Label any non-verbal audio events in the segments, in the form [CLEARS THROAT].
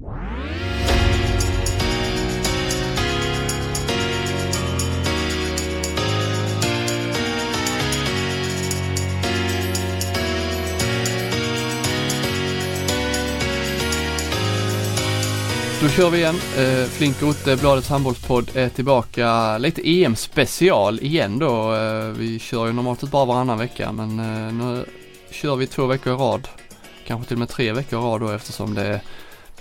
Då kör vi igen. Eh, Flink Otte, Bladets handbollspodd är tillbaka. Lite EM special igen då. Eh, vi kör ju normalt bara varannan vecka men eh, nu kör vi två veckor i rad. Kanske till och med tre veckor i rad då eftersom det är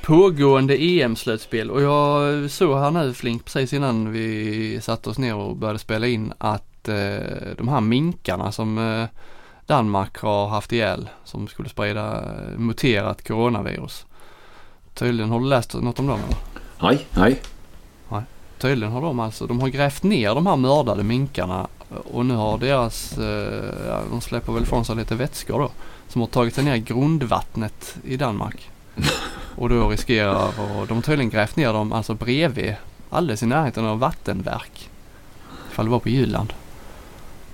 pågående EM-slutspel. Och jag såg här nu Flink precis innan vi satte oss ner och började spela in att eh, de här minkarna som eh, Danmark har haft ihjäl som skulle sprida eh, muterat coronavirus. Tydligen, har du läst något om dem eller? Nej, nej. Tydligen har de alltså, de har grävt ner de här mördade minkarna och nu har deras, eh, de släpper väl från sig lite vätskor då, som har tagit sig ner i grundvattnet i Danmark. Och då riskerar, och de har tydligen grävt ner dem alltså bredvid, alldeles i närheten av vattenverk. Ifall det var på Jylland.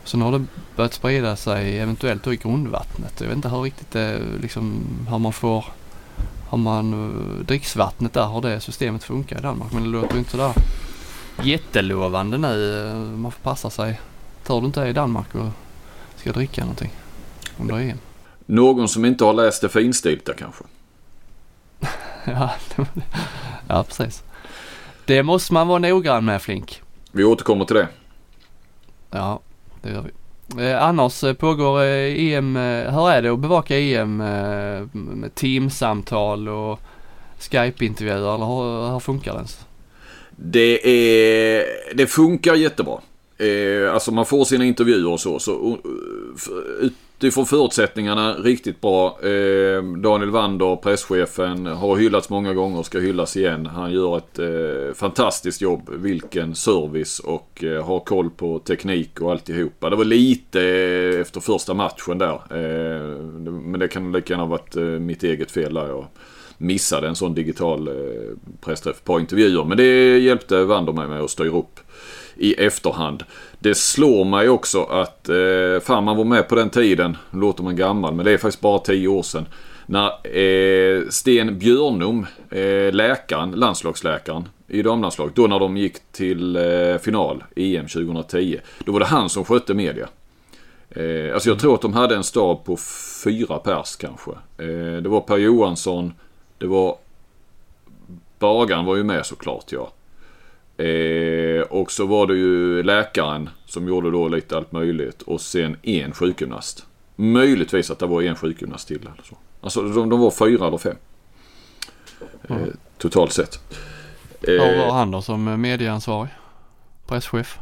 Så nu har det börjat sprida sig eventuellt då i grundvattnet. Jag vet inte hur riktigt det liksom, hur man får har man eh, dricksvattnet där, har det systemet funkar i Danmark. Men det låter ju inte sådär jättelovande nu. Eh, man får passa sig. Tar du inte det i Danmark och ska dricka någonting under EM. Någon som inte har läst det finstilta kanske? [LAUGHS] ja, ja, precis. Det måste man vara noggrann med Flink. Vi återkommer till det. Ja, det gör vi. Eh, annars eh, pågår eh, EM, eh, hur är det att bevaka EM eh, med teamsamtal och Skype-intervjuer eller hur, hur funkar det ens? Det, är, det funkar jättebra. Eh, alltså man får sina intervjuer och så. så uh, du utifrån förutsättningarna riktigt bra. Eh, Daniel Wander, presschefen, har hyllats många gånger och ska hyllas igen. Han gör ett eh, fantastiskt jobb. Vilken service och eh, har koll på teknik och alltihopa. Det var lite eh, efter första matchen där. Eh, men det kan lika gärna ha varit eh, mitt eget fel där. Jag missade en sån digital eh, pressträff, ett par intervjuer. Men det hjälpte Wander mig med att styra upp i efterhand. Det slår mig också att, eh, fan man var med på den tiden, nu låter man gammal, men det är faktiskt bara tio år sedan. När eh, Sten Björnum, eh, läkaren, landslagsläkaren i damlandslaget, då när de gick till eh, final EM 2010. Då var det han som skötte media. Eh, alltså jag tror att de hade en stab på fyra pers kanske. Eh, det var Per Johansson, det var Bagan var ju med såklart ja. Eh, och så var det ju läkaren som gjorde då lite allt möjligt och sen en sjukgymnast. Möjligtvis att det var en sjukgymnast till eller så. Alltså de, de var fyra eller fem. Eh, Mm. Totalt sett. Eh, var han då som medieansvarig? Presschef?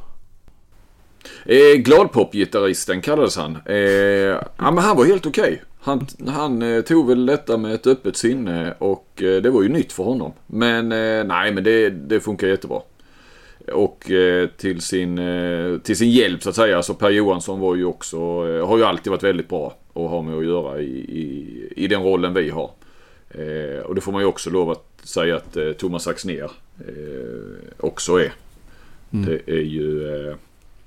Eh, Gladpop-gitarristen kallades han. Eh, ja, men han var helt okej. Han, han eh, tog väl detta med ett öppet sinne och eh, det var ju nytt för honom. Men eh, nej, men det, det funkar jättebra. Och eh, till, sin, eh, till sin hjälp så att säga, så Per Johansson var ju också, eh, har ju alltid varit väldigt bra att ha med att göra i, i, i den rollen vi har. Och det får man ju också lov att säga att Thomas Axnér också är. Mm. Det är ju...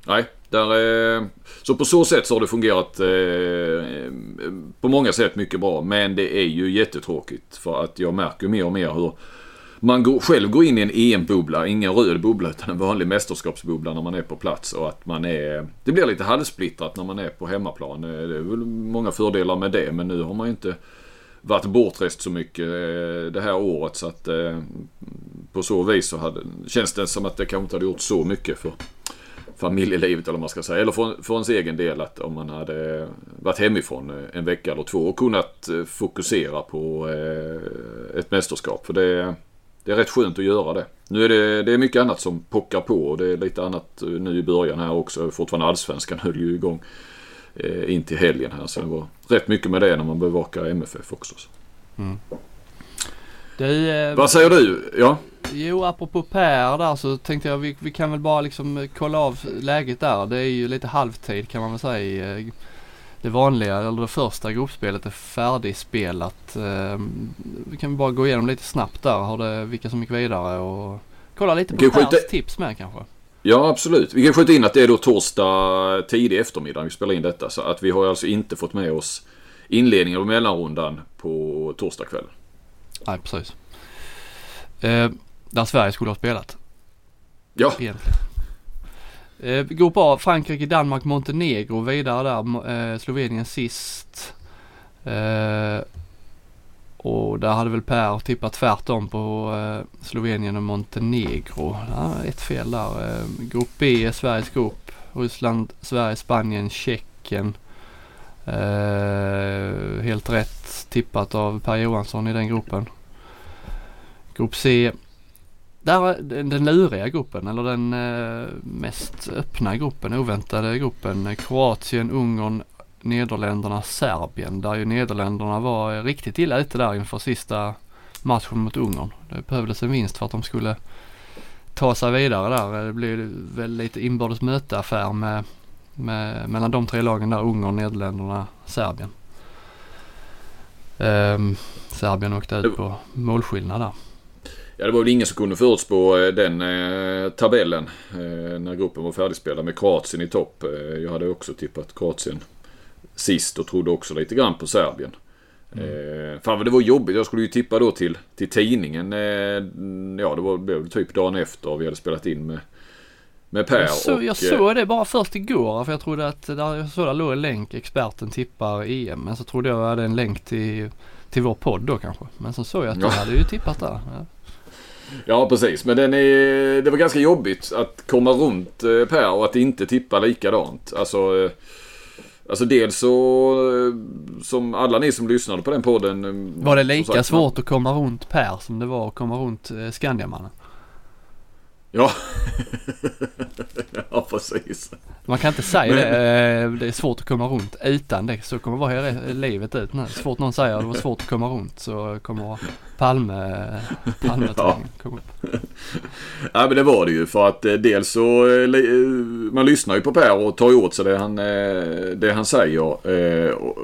Nej, där, så på så sätt så har det fungerat på många sätt mycket bra. Men det är ju jättetråkigt för att jag märker mer och mer hur man går, själv går in i en EM-bubbla, ingen röd bubbla utan en vanlig mästerskapsbubbla när man är på plats och att man är... Det blir lite halvsplittrat när man är på hemmaplan. Eh, det är väl många fördelar med det men nu har man ju inte varit bortrest så mycket eh, det här året så att eh, på så vis så hade, känns det som att det kanske inte hade gjort så mycket för familjelivet eller vad man ska säga. Eller för, för ens egen del att om man hade varit hemifrån en vecka eller två och kunnat fokusera på ett mästerskap. För det, det är rätt skönt att göra det. Nu är det, det är mycket annat som pockar på och det är lite annat eh, nu i början här också. Fortfarande allsvenskan [LAUGHS] höll ju igång eh, in till helgen här. Så det var rätt mycket med det när man bevakar MFF också. Så. Du, eh, Vad säger du? Ja? Jo, apropå Per där så tänkte jag vi, vi kan väl bara liksom eh, kolla av läget där. Det är ju lite halvtid kan man väl säga. Det vanliga, eller det första gruppspelet är färdigspelat. Eh, Vi kan bara gå igenom lite snabbt där, har det, vilka som gick vidare och kolla lite på vi skjuta- Pers tips med kanske. Ja, absolut. Vi kan skjuta in att det är då torsdag tidig eftermiddag vi spelar in detta. Så att vi har alltså inte fått med oss inledningen av mellanrundan på torsdag kväll. Nej, precis. Eh, där Sverige skulle ha spelat. Ja. Egentligen. Eh, grupp A, Frankrike, Danmark, Montenegro vidare där. Eh, Slovenien sist. Eh, och där hade väl Per tippat tvärtom på eh, Slovenien och Montenegro. Ja, ett fel där. Eh, grupp B är Sveriges grupp. Ryssland, Sverige, Spanien, Tjeckien. Eh, helt rätt tippat av Per Johansson i den gruppen. Grupp C. Där, den, den luriga gruppen eller den eh, mest öppna gruppen, oväntade gruppen. Kroatien, Ungern, Nederländerna, Serbien. Där ju Nederländerna var riktigt illa ute där inför sista matchen mot Ungern. Det behövdes en vinst för att de skulle ta sig vidare där. Det blev väl lite inbördes möteaffär med, med, mellan de tre lagen där. Ungern, Nederländerna, Serbien. Um, Serbien åkte ut på målskillnad där. Ja, det var väl ingen som kunde förutspå eh, den eh, tabellen eh, när gruppen var färdigspelad med Kroatien i topp. Eh, jag hade också tippat Kroatien sist och trodde också lite grann på Serbien. Mm. Eh, fan vad det var jobbigt. Jag skulle ju tippa då till, till tidningen. Eh, ja det var, blev typ dagen efter vi hade spelat in med, med Per. Jag, så, och, jag såg det bara först igår för jag trodde att där, jag såg där låg en länk. Experten tippar EM. Men så trodde jag hade en länk till, till vår podd då kanske. Men så såg jag att du Ja. hade ju tippat där. Ja. Ja precis, men den är, det var ganska jobbigt att komma runt eh, Per och att inte tippa likadant. Alltså, eh, alltså dels så, eh, som alla ni som lyssnade på den podden. Var det lika sagt, svårt att komma runt Per som det var att komma runt Skandiamannen? Ja. [LAUGHS] ja precis. Man kan inte säga det. eh, Det är svårt att komma runt utan det. Så kommer det vara hela livet ut nu. Så fort någon säger att det var svårt att komma runt så kommer Palme, palme Ja. komma upp. [LAUGHS] Ja men det var det ju för att eh, dels så eh, eh, man lyssnar ju på Per och tar åt sig det han, eh, det han säger. Eh, och,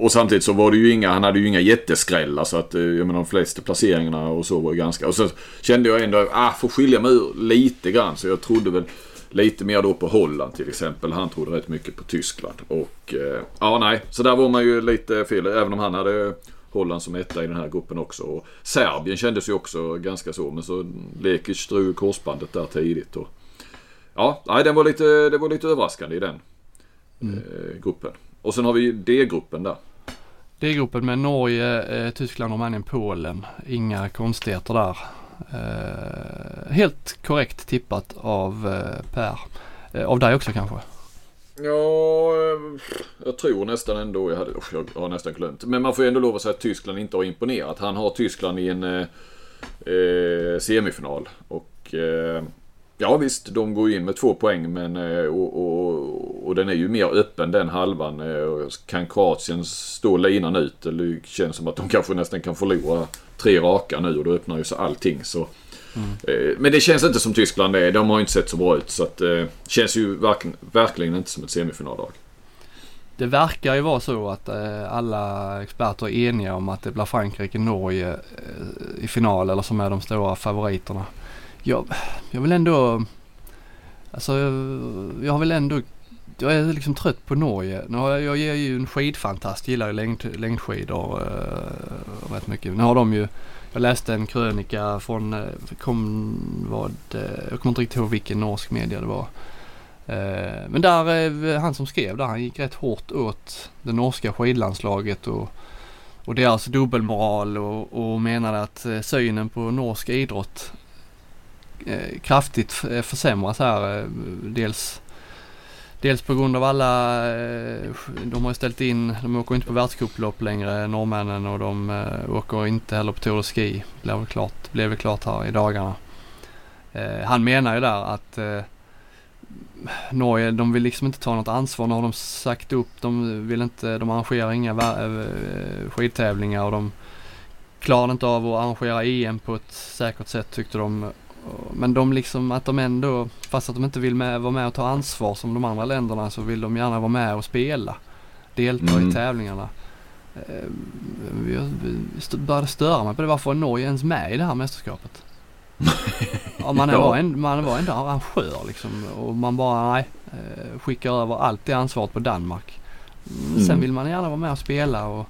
och samtidigt så var det ju inga, han hade ju inga jätteskrällar så att eh, jag menar de flesta placeringarna och så var ju ganska. Och så kände jag ändå, ah får skilja mig ur lite grann så jag trodde väl lite mer då på Holland till exempel. Han trodde rätt mycket på Tyskland. Och eh, ja nej, så där var man ju lite fel även om han hade Holland som etta i den här gruppen också. Och Serbien kändes ju också ganska så. Men så Lekic drog korsbandet där tidigt. Och, ja, nej, den var lite, det var lite överraskande i den eh, gruppen. Och sen har vi D-gruppen där. Det är gruppen med Norge, eh, Tyskland, Rumänien, Polen. Inga konstigheter där. Eh, helt korrekt tippat av eh, Per. Eh, av dig också kanske? Ja, eh, jag tror nästan ändå, jag, hade, jag har nästan glömt. Men man får ju ändå lov att säga att Tyskland inte har imponerat. Han har Tyskland i en eh, eh semifinal. Och eh, ja visst, de går in med två poäng men eh, och, och, och den är ju mer öppen den halvan. Eh, kan Kroatien stå linan ut? Det känns som att de kanske nästan kan förlora tre raka nu och då öppnar ju sig allting. Så. Eh, Men det känns inte som Tyskland är. De har ju inte sett så bra ut. Så eh, känns ju verkligen, verkligen inte som ett semifinallag. Det verkar ju vara så att alla experter är eniga om att det blir Frankrike-Norge i final eller som är de stora favoriterna. Jag, jag vill ändå, alltså jag, jag har väl ändå, jag är liksom trött på Norge. Nu har jag, jag är ju en skidfantast, gillar ju längd, längdskidor eh, rätt mycket. Nu har de ju, jag läste en krönika från, eh, kom, vad, eh, jag kommer inte riktigt ihåg vilken norsk media det var. Eh, Men där, eh, han som skrev där, han gick rätt hårt åt det norska skidlandslaget och, och deras dubbelmoral och, och menade att synen på norsk idrott Eh, kraftigt eh, försämras här. Eh, dels, dels på grund av alla, de har ju ställt in, de åker inte på världscuplopp längre, norrmännen och de åker inte heller på Tour de Ski. Blev väl klart, blev väl klart här i dagarna. Han menar ju där att Norge, de vill liksom inte ta något ansvar. Nu har de sagt upp, de vill inte, de arrangerar inga skidtävlingar och de klarade inte av att arrangera EM på ett säkert sätt tyckte de. Men de liksom att de ändå, fast att de inte vill med, vara med och ta ansvar som de andra länderna så vill de gärna vara med och spela. Delta Mm. i tävlingarna. Eh, Jag började störa mig på det. Varför är Norge ens med i det här mästerskapet? [LAUGHS] Ja, man, Ja. var en, man var ändå arrangör liksom och man bara nej, eh, skickar över allt det ansvaret på Danmark. Mm, Sen Mm. vill man gärna vara med och spela och,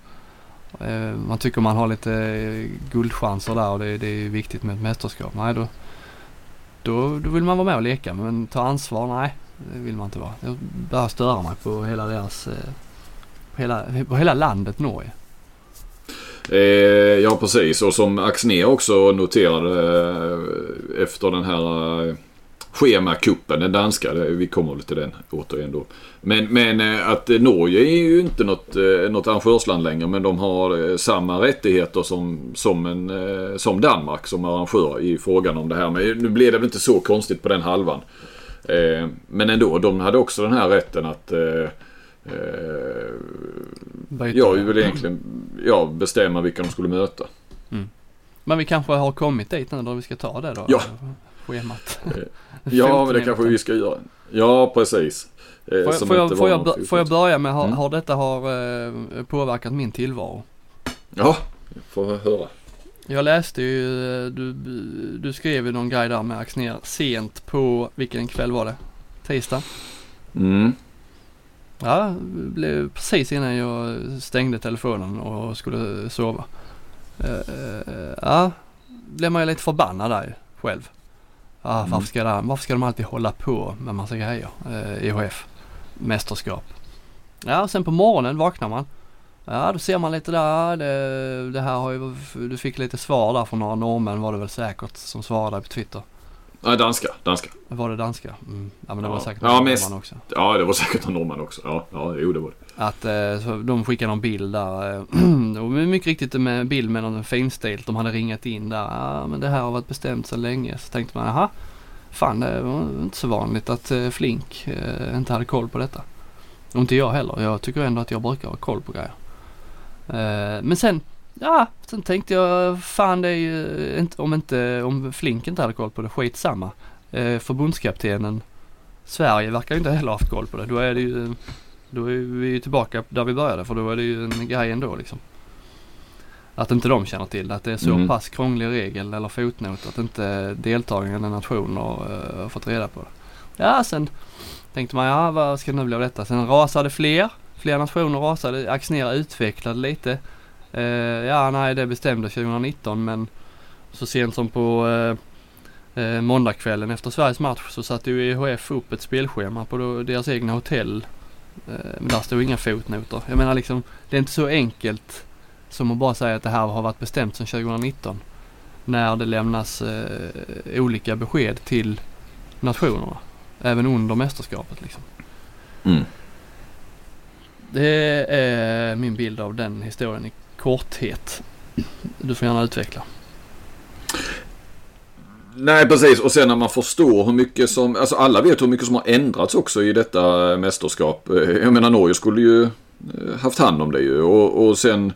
Eh, man tycker man har lite eh, guldchanser där och det, det är viktigt med ett mästerskap. Nej, då, då, då vill man vara med och leka men ta ansvar, nej det vill man inte vara. Jag börjar störa mig på hela deras, eh, på hela, på hela landet Norge. Eh, ja precis och som Axné också noterade efter den här schemakuppen, den danska. Vi kommer väl till den återigen då. Men, men eh, att Norge är ju inte något, eh, något arrangörsland längre men de har samma rättigheter som, som, en, som Danmark som arrangör i frågan om det här. Men nu blev det väl inte så konstigt på den halvan. Men ändå, de hade också den här rätten att Ja, vi vill egentligen ja, bestämma vilka de skulle möta. Mm. Men vi kanske har kommit dit nu då vi ska ta det då? Ja. Schemat. ja, men det kanske vi ska göra. Ja, precis. Eh, får, jag, får, jag, får, jag, får jag börja med, har, mm. har detta har eh, påverkat min tillvaro? Ja, får höra. Jag läste ju, eh, du, du skrev ju någon grej där med Axner sent på, vilken kväll var det? Tisdag? Mm. Ja, det blev precis innan jag stängde telefonen och skulle sova. Ja, blev man ju lite förbannad där själv. Mm. varför, ska det, varför ska de alltid hålla på med massa grejer? Uh, IHF, mästerskap. Ja, sen på morgonen vaknar man. Ja, då ser man lite där. Det, det här har ju, du fick lite svar där från några norrmän var det väl säkert som svarade på Twitter. Nej, danska. Danska. Var det danska? Mm. Ja, men det ja. var säkert ja, någon mest, norrman också. Ja, det var säkert någon norrman också. Ja, ja jo det var det. Att eh, de skickade någon bild där. Eh, [CLEARS THROAT] och mycket riktigt med bild med någon finstilt. De hade ringat in där. Ja, men det här har varit bestämt så länge. Så tänkte man, jaha. Fan, det var inte så vanligt att eh, Flink eh, inte hade koll på detta. Och inte jag heller. Jag tycker ändå att jag brukar ha koll på grejer. Eh, men sen Ja, sen tänkte jag fan det är ju inte, om inte, om Flink inte hade koll på det, skitsamma. Eh, förbundskaptenen Sverige verkar ju inte heller haft koll på det. Då är det ju, då är vi tillbaka där vi började för då är det ju en grej ändå liksom. Att inte de känner till att det är så mm. pass krånglig regel eller fotnot att inte deltagande nationer uh, har fått reda på det. Ja, sen tänkte man, ja vad ska det nu bli av detta? Sen rasade fler, fler nationer rasade, Axnér utvecklade lite. Uh, ja, nej det bestämde 2019 men så sent som på uh, uh, måndagskvällen efter Sveriges match så satte ju EHF upp ett spelschema på deras egna hotell. Uh, men där stod inga fotnoter. Jag menar liksom, det är inte så enkelt som att bara säga att det här har varit bestämt sedan 2019. När det lämnas olika besked till nationerna. Även under mästerskapet liksom. Mm. Det är min bild av den historien i korthet. Du får gärna utveckla. Nej precis och sen när man förstår hur mycket som, alltså alla vet hur mycket som har ändrats också i detta eh, mästerskap. Eh, jag menar Norge skulle ju eh, haft hand om det ju och, och sen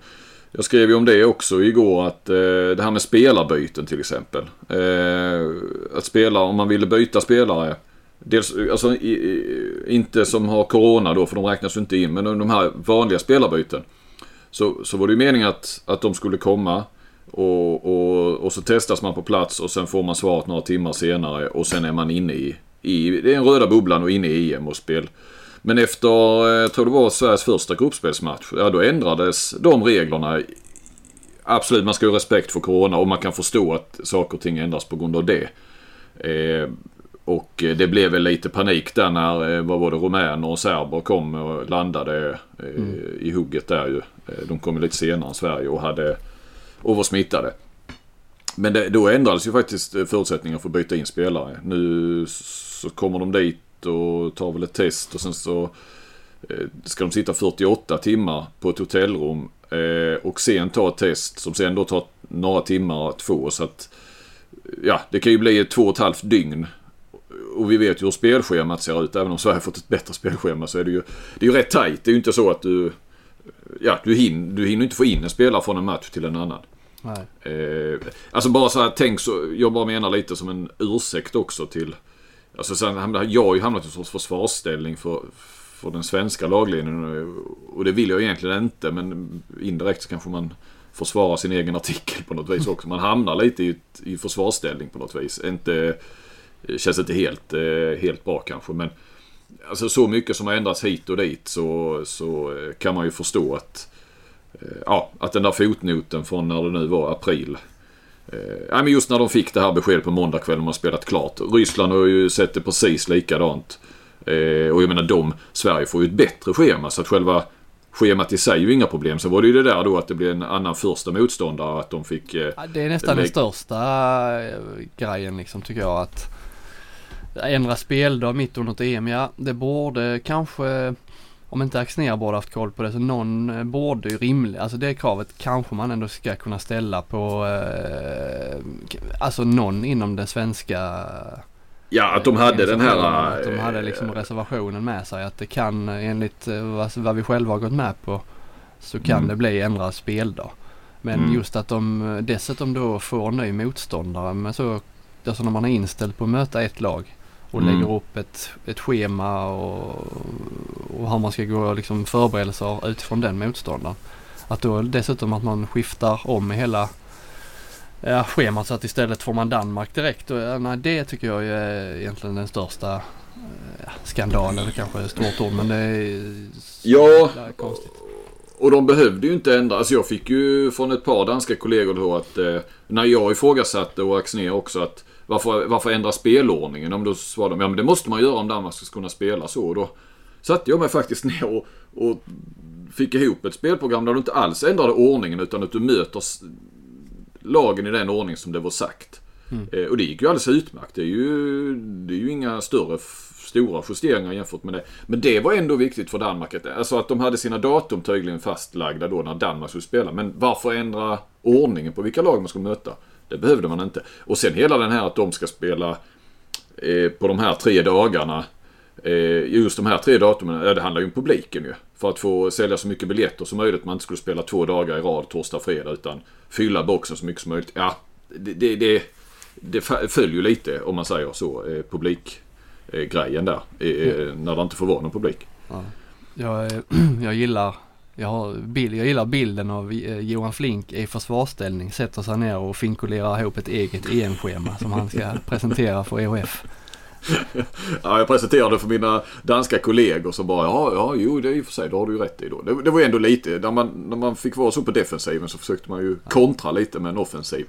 jag skrev ju om det också igår att eh, det här med spelarbyten till exempel. Eh, att spela, om man ville byta spelare. Dels, alltså i, inte som har corona då för de räknas ju inte in men de här vanliga spelarbyten. Så, så var det ju meningen att, att de skulle komma och, och, och så testas man på plats och sen får man svaret några timmar senare och sen är man inne i, i den röda bubblan och inne i EM och spel. Men efter, jag eh, tror det var Sveriges första gruppspelsmatch, ja då ändrades de reglerna. Absolut, man ska ha respekt för Corona och man kan förstå att saker och ting ändras på grund av det. Eh, och det blev väl lite panik där när, eh, vad var det, rumäner och serber kom och landade eh, mm. i hugget där ju. Eh, de kom lite senare än Sverige och hade och var smittade. Men det, då ändrades ju faktiskt eh, förutsättningarna för att byta in spelare. Nu så kommer de dit och tar väl ett test och sen så eh, ska de sitta 48 timmar på ett hotellrum och sen ta ett test som sen då tar några timmar att få. Så att ja, det kan ju bli två och ett halvt dygn och vi vet ju hur spelschemat ser ut. Även om Sverige fått ett bättre spelschema så är det ju, det är ju rätt tajt. Det är ju inte så att du... Ja, du hinner, du hinner inte få in en spelare från en match till en annan. Eh, alltså bara så här, tänk så, jag bara menar lite som en ursäkt också till... Alltså sen, jag har ju hamnat i en sorts försvarsställning för, för den svenska laglinjen. Och det vill jag egentligen inte men indirekt så kanske man försvarar sin egen artikel på något vis också. Man hamnar lite i, i försvarsställning på något vis. Inte Känns inte helt, eh, helt bra kanske men Alltså så mycket som har ändrats hit och dit så, så eh, kan man ju förstå att ja, att den där fotnoten från när det nu var april. Ja, men just när de fick det här beskedet på måndag kväll de har spelat klart. Ryssland har ju sett det precis likadant. Och jag menar de, Sverige får ju ett bättre schema så att själva schemat i sig är ju inga problem. Så var det ju det där då att det blev en annan första motståndare. Att de fick... Ja, det är nästan den största grejen liksom tycker jag att ändra speldag mitt under ett EM. Ja, det borde kanske om inte Axnér borde haft koll på det så någon eh, borde ju rimligt, alltså det kravet kanske man ändå ska kunna ställa på eh, alltså någon inom den svenska Ja, att de hade den här... Att de hade liksom äh, reservationen med sig att det kan enligt vad, vi själva har gått med på så kan mm. det bli ändrad speldag. Men mm. just att de dessutom då får ny motståndare men så, alltså när man är inställd på att möta ett lag och mm. lägger upp ett, ett schema och, och hur man ska gå liksom förberedelser utifrån den motståndaren. Att då dessutom att man skiftar om i hela ja, schemat så att istället får man Danmark direkt. Och, ja, nej, det tycker jag är egentligen den största ja, skandalen, kanske är ett stort ord men det är, ja, konstigt. Och de behövde ju inte ändra. Alltså jag fick ju från ett par danska kollegor då att eh, när jag ifrågasatte och Axnér också att varför, varför ändra spelordningen? Om då svarade de, ja men det måste man göra om Danmark ska kunna spela så. Och då satte jag mig faktiskt ner och, och fick ihop ett spelprogram där du inte alls ändrade ordningen utan att du möter lagen i den ordning som det var sagt. Mm. Eh, och det gick ju alldeles utmärkt. Det är ju, det är ju inga större stora justeringar jämfört med det. Men det var ändå viktigt för Danmark. Alltså att de hade sina datum tydligen fastlagda då när Danmark skulle spela. Men varför ändra ordningen på vilka lag man skulle möta? Det behövde man inte. Och sen hela den här att de ska spela eh, på de här tre dagarna. Eh, just de här tre datumen, ja, det handlar ju om publiken ju. För att få sälja så mycket biljetter som möjligt. Man inte skulle spela två dagar i rad, torsdag, fredag. Utan fylla boxen så mycket som möjligt. Ja, det, det, det, det följer ju lite om man säger så. Eh, publikgrejen där. Mm. När det inte får vara någon publik. Ja. Jag, [CLEARS THROAT] jag gillar jag, bild, jag gillar bilden av eh, Johan Flink i försvarsställning sätter sig ner och finkulerar ihop ett eget EM-schema som han ska [LAUGHS] presentera för EHF. ja, jag presenterade för mina danska kollegor som bara ja, ja, jo det är i och för sig, det har du ju rätt i då. Det, det var ändå lite, när man, när man fick vara så på defensiven så försökte man ju kontra lite med en offensiv.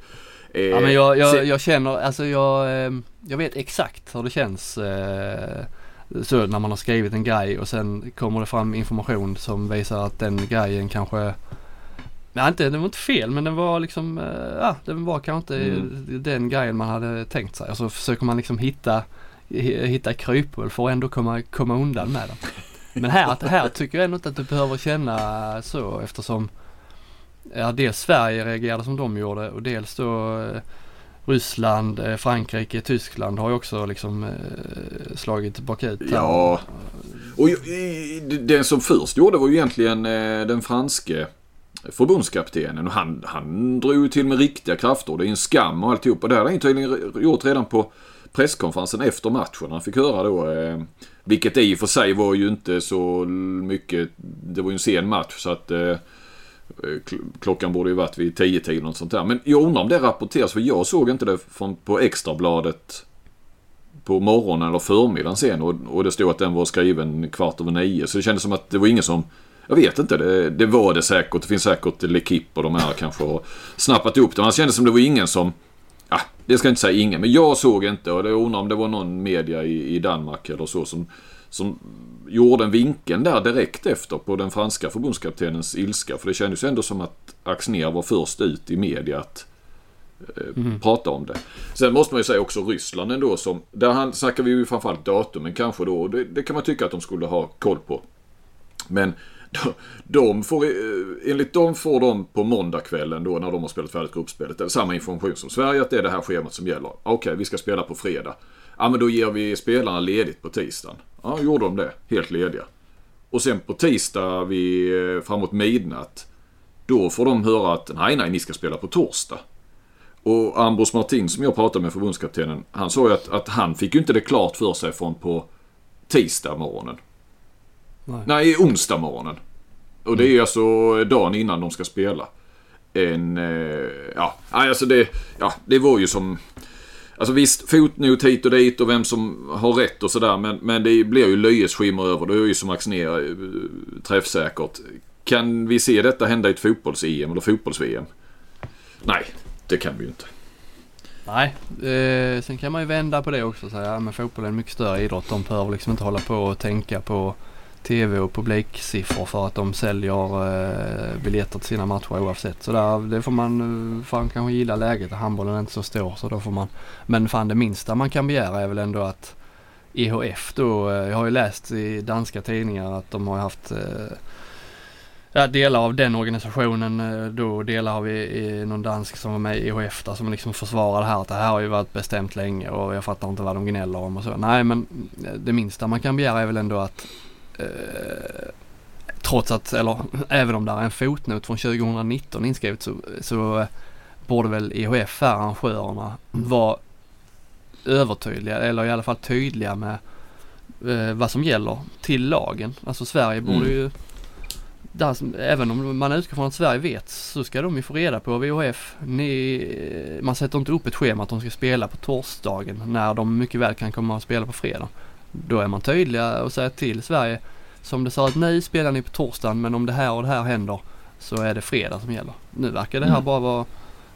Eh, ja men jag, jag, jag, känner, alltså jag, eh, jag vet exakt hur det känns. Eh, så när man har skrivit en grej och sen kommer det fram information som visar att den grejen kanske Nej inte, den var inte fel men den var liksom, eh, ja den var kanske inte mm. den grejen man hade tänkt sig. Och så försöker man liksom hitta, hitta kryphål för att ändå komma, komma undan med den. Men här, här tycker jag ändå inte att du behöver känna så eftersom ja, dels Sverige reagerade som de gjorde och dels då eh, Ryssland, eh, Frankrike, Tyskland har ju också liksom eh, slagit bakut. Ja. Och den som först gjorde var ju egentligen eh, den franske förbundskaptenen. Och han, han drog ju till med riktiga krafter. Det är en skam och alltihop. Och det hade han tydligen gjort redan på presskonferensen efter matchen. Han fick höra då. Eh, vilket i och för sig var ju inte så mycket. Det var ju en sen match så att Eh, Eh, klockan borde ju varit vid 10-tiden och sånt där. Men jag undrar om det rapporteras för jag såg inte det från, på extrabladet på morgonen eller förmiddagen sen och, och det stod att den var skriven kvart över nio. Så det kändes som att det var ingen som jag vet inte, det, det var det säkert. Det finns säkert L'Equipe och de här kanske har snappat upp det. Men det kändes som det var ingen som... Ja, det ska jag inte säga ingen, men jag såg inte och jag undrar om det var någon media i, i Danmark eller så som, som gjorde en vinkeln där direkt efter på den franska förbundskaptenens ilska. För det kändes ju ändå som att Axnér var först ut i media att eh, mm. prata om det. Sen måste man ju säga också Ryssland ändå som, där snackar vi ju framförallt datumen kanske då. Det, det kan man tycka att de skulle ha koll på. Men [LAUGHS] de, de får, eh, enligt dem får de på måndagskvällen då när de har spelat färdigt gruppspelet samma information som Sverige att det är det här schemat som gäller. Okej, okay, vi ska spela på fredag. Ja men då ger vi spelarna ledigt på tisdagen. Ja, gjorde de det. Helt lediga. Och sen på tisdag vid, eh, framåt midnatt. Då får de höra att nej, nej, ni ska spela på torsdag. Och Ambros Martin som jag pratade med, förbundskaptenen, han sa ju att, att han fick ju inte det klart för sig från på tisdag morgonen. Nej, nej onsdag morgonen. Och det är alltså dagen innan de ska spela. En, eh, ja, alltså det, ja, det var ju som Alltså visst, fotnot hit och dit och vem som har rätt och sådär. Men, men det blir ju löjesskimmer över det. Är ju som Axnér eh, träffsäkert. kan vi se detta hända i ett fotbolls-EM eller fotbolls-VM? Nej, det kan vi ju inte. Nej, eh, sen kan man ju vända på det också och säga att ja, fotboll är en mycket större idrott. De behöver liksom inte hålla på och tänka på tv och publiksiffror för att de säljer eh, biljetter till sina matcher oavsett. Så där, det får man eh, fan kanske gilla läget. Handbollen är inte så stor så då får man. Men fan det minsta man kan begära är väl ändå att EHF då, eh, jag har ju läst i danska tidningar att de har haft eh, ja, delar av den organisationen eh, då delar av i, i någon dansk som var med i EHF där som liksom försvarar det här att det här har ju varit bestämt länge och jag fattar inte vad de gnäller om och så. Nej men eh, det minsta man kan begära är väl ändå att trots att, eller [LAUGHS] även om det är en fotnot från 2019 inskrivet så, så borde väl IHF, arrangörerna, vara övertydliga eller i alla fall tydliga med eh, vad som gäller till lagen. Alltså Sverige borde mm. ju där, även om man utgår från att Sverige vet så ska de ju få reda på VHF. Ni, man sätter inte upp ett schema att de ska spela på torsdagen när de mycket väl kan komma och spela på fredag. Då är man tydliga och säger till Sverige som det sa att nu spelar ni på torsdagen men om det här och det här händer så är det fredag som gäller. Nu verkar det här mm. bara vara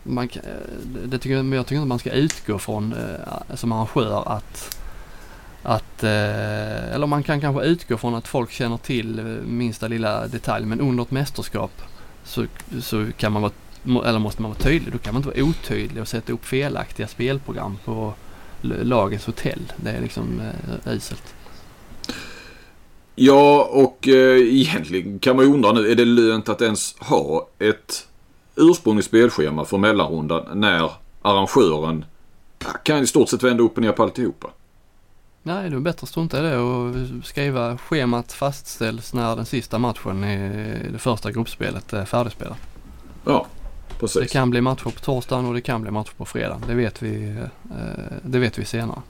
man, det tycker, jag tycker inte man ska utgå från eh, som arrangör att att, eh, eller man kan kanske utgå från att folk känner till minsta lilla detalj men under ett mästerskap så, så kan man vara, eller måste man vara tydlig. Då kan man inte vara otydlig och sätta upp felaktiga spelprogram på lagens hotell. Det är liksom eh, uselt. Ja, och eh, egentligen kan man ju undra nu, är det lönt att ens ha ett ursprungligt spelschema för mellanrundan när arrangören kan i stort sett vända upp och ner på alltihopa? Nej, det är bättre att strunta i det och skriva schemat fastställs när den sista matchen i det första gruppspelet är färdigspelat. Ja, precis. Det kan bli matcher på torsdagen och det kan bli matcher på fredag. Det vet vi, eh, det vet vi senare.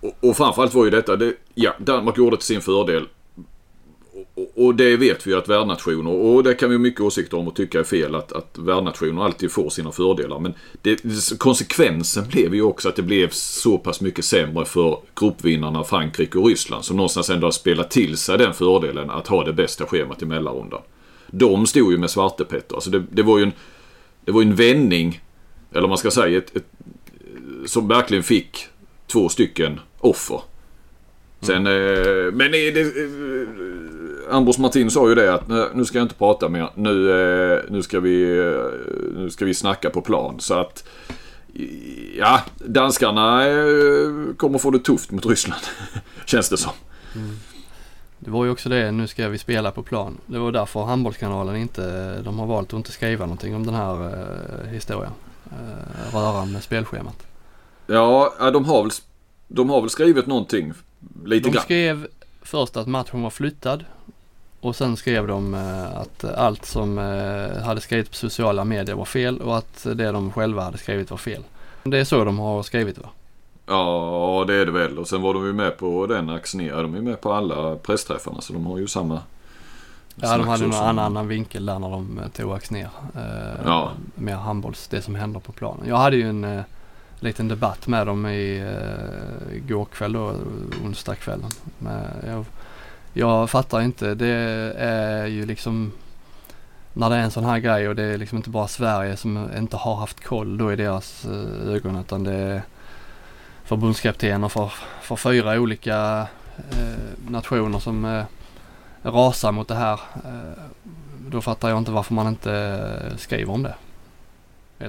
Och, och framförallt var ju detta, det, ja, Danmark gjorde till sin fördel och det vet vi att värdnationer, och det kan vi ha mycket åsikter om och tycka är fel, att, att värdnationer alltid får sina fördelar. Men det, konsekvensen blev ju också att det blev så pass mycket sämre för gruppvinnarna Frankrike och Ryssland, som någonstans ändå har spelat till sig den fördelen att ha det bästa schemat i mellanrundan. De stod ju med svartepetter. Alltså det, det var ju en, det var en vändning, eller man ska säga, ett, ett, som verkligen fick två stycken offer. Sen, mm. eh, men det, eh, Ambros Martin sa ju det att nu ska jag inte prata mer. Nu, eh, nu, ska vi, eh, nu ska vi snacka på plan. Så att ja, danskarna eh, kommer få det tufft mot Ryssland. [LAUGHS] Känns det som. Mm. Det var ju också det, nu ska vi spela på plan. Det var därför Handbollskanalen inte, de har valt att inte skriva någonting om den här eh, historien. Eh, rörande spelschemat. Ja, de har väl, de har väl skrivit någonting Lite de grann. skrev först att matchen var flyttad och sen skrev de eh, att allt som eh, hade skrivits på sociala medier var fel och att det de själva hade skrivit var fel. Det är så de har skrivit va? Ja, det är det väl. Och sen var de ju med på den Axnér. De är med på alla pressträffarna så de har ju samma Ja, de hade en annan, annan vinkel där när de eh, tog Axnér. Eh, ja. Mer handbolls, det som händer på planen. Jag hade ju en liten debatt med dem i uh, går kväll då, onsdagskvällen. Jag, jag fattar inte. Det är ju liksom när det är en sån här grej och det är liksom inte bara Sverige som inte har haft koll då i deras uh, ögon utan det är förbundskaptener för, för fyra olika uh, nationer som uh, rasar mot det här. Uh, då fattar jag inte varför man inte skriver om det.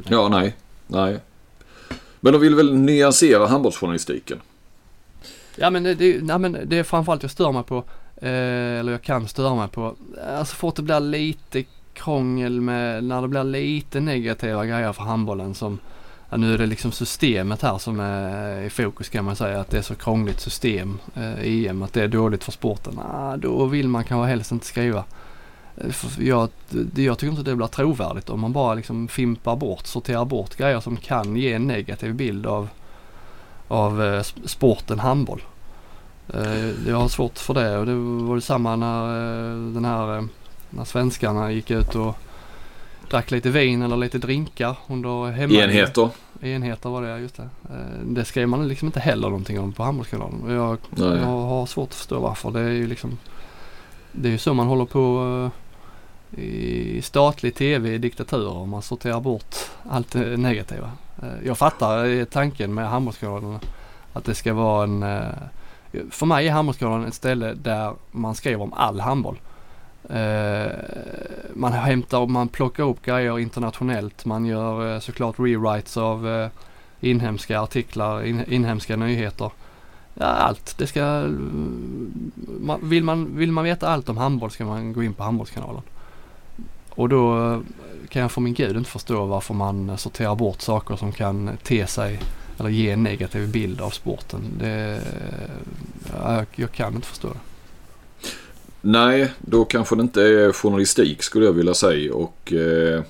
Ja, nej. Nej. Men de vill väl nyansera handbollsjournalistiken? Ja men det, det, nej, men det är framförallt jag stör mig på, eh, eller jag kan störa mig på, alltså fort det blir lite krångel med, när det blir lite negativa grejer för handbollen som, ja, nu är det liksom systemet här som är i fokus kan man säga, att det är så krångligt system, eh, EM, att det är dåligt för sporten. Ah, då vill man kanske helst inte skriva. Eh, jag, jag tycker inte det blir trovärdigt om man bara liksom fimpar bort, sorterar bort grejer som kan ge en negativ bild av, av eh, sporten handboll. Eh, jag har svårt för det och det var detsamma när eh, den här eh, när svenskarna gick ut och drack lite vin eller lite drinkar under hemma... Enheter. Enheter var det, just det. Det skrev man liksom inte heller någonting om på handbollskanalen. Jag, jag har svårt att förstå varför. Det är ju liksom Det är ju så man håller på eh, i statlig tv i diktaturer. Man sorterar bort allt det negativa. Eh, jag fattar eh, tanken med Handbollskanalen. Att det ska vara en... eh, För mig är Handbollskanalen ett ställe där man skriver om all handboll. Eh, man hämtar, och man plockar upp grejer internationellt. Man gör eh, såklart rewrites av eh, inhemska artiklar, in, inhemska nyheter. Ja, allt. Det ska... Mm, man, vill, man, vill man veta allt om handboll ska man gå in på Handbollskanalen. Och då eh, kan jag för min gud inte förstå varför man sorterar bort saker som kan te sig eller ge en negativ bild av sporten. Det, jag, jag kan inte förstå det. Nej, då kanske det inte är journalistik skulle jag vilja säga. Och eh,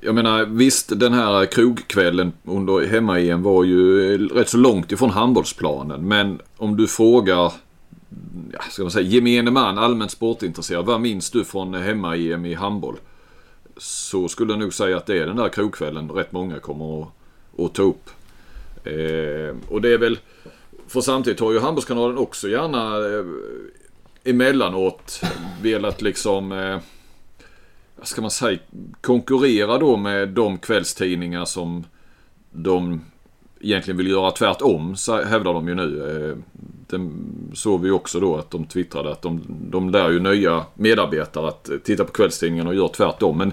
jag menar visst den här krogkvällen under hemma-EM var ju rätt så långt ifrån handbollsplanen. Men om du frågar ja, ska man säga, gemene man, allmänt sportintresserad. Vad minns du från hemma-EM i handboll? Så skulle jag nog säga att det är den där krogkvällen rätt många kommer att, att ta upp. Eh, och det är väl, för samtidigt har ju Handbollskanalen också gärna eh, emellanåt velat liksom, eh, vad ska man säga, konkurrera då med de kvällstidningar som de egentligen vill göra tvärtom, så hävdar de ju nu. Eh, Det såg vi också då att de twittrade att de, de lär ju nya medarbetare att titta på kvällstidningarna och göra tvärtom. Men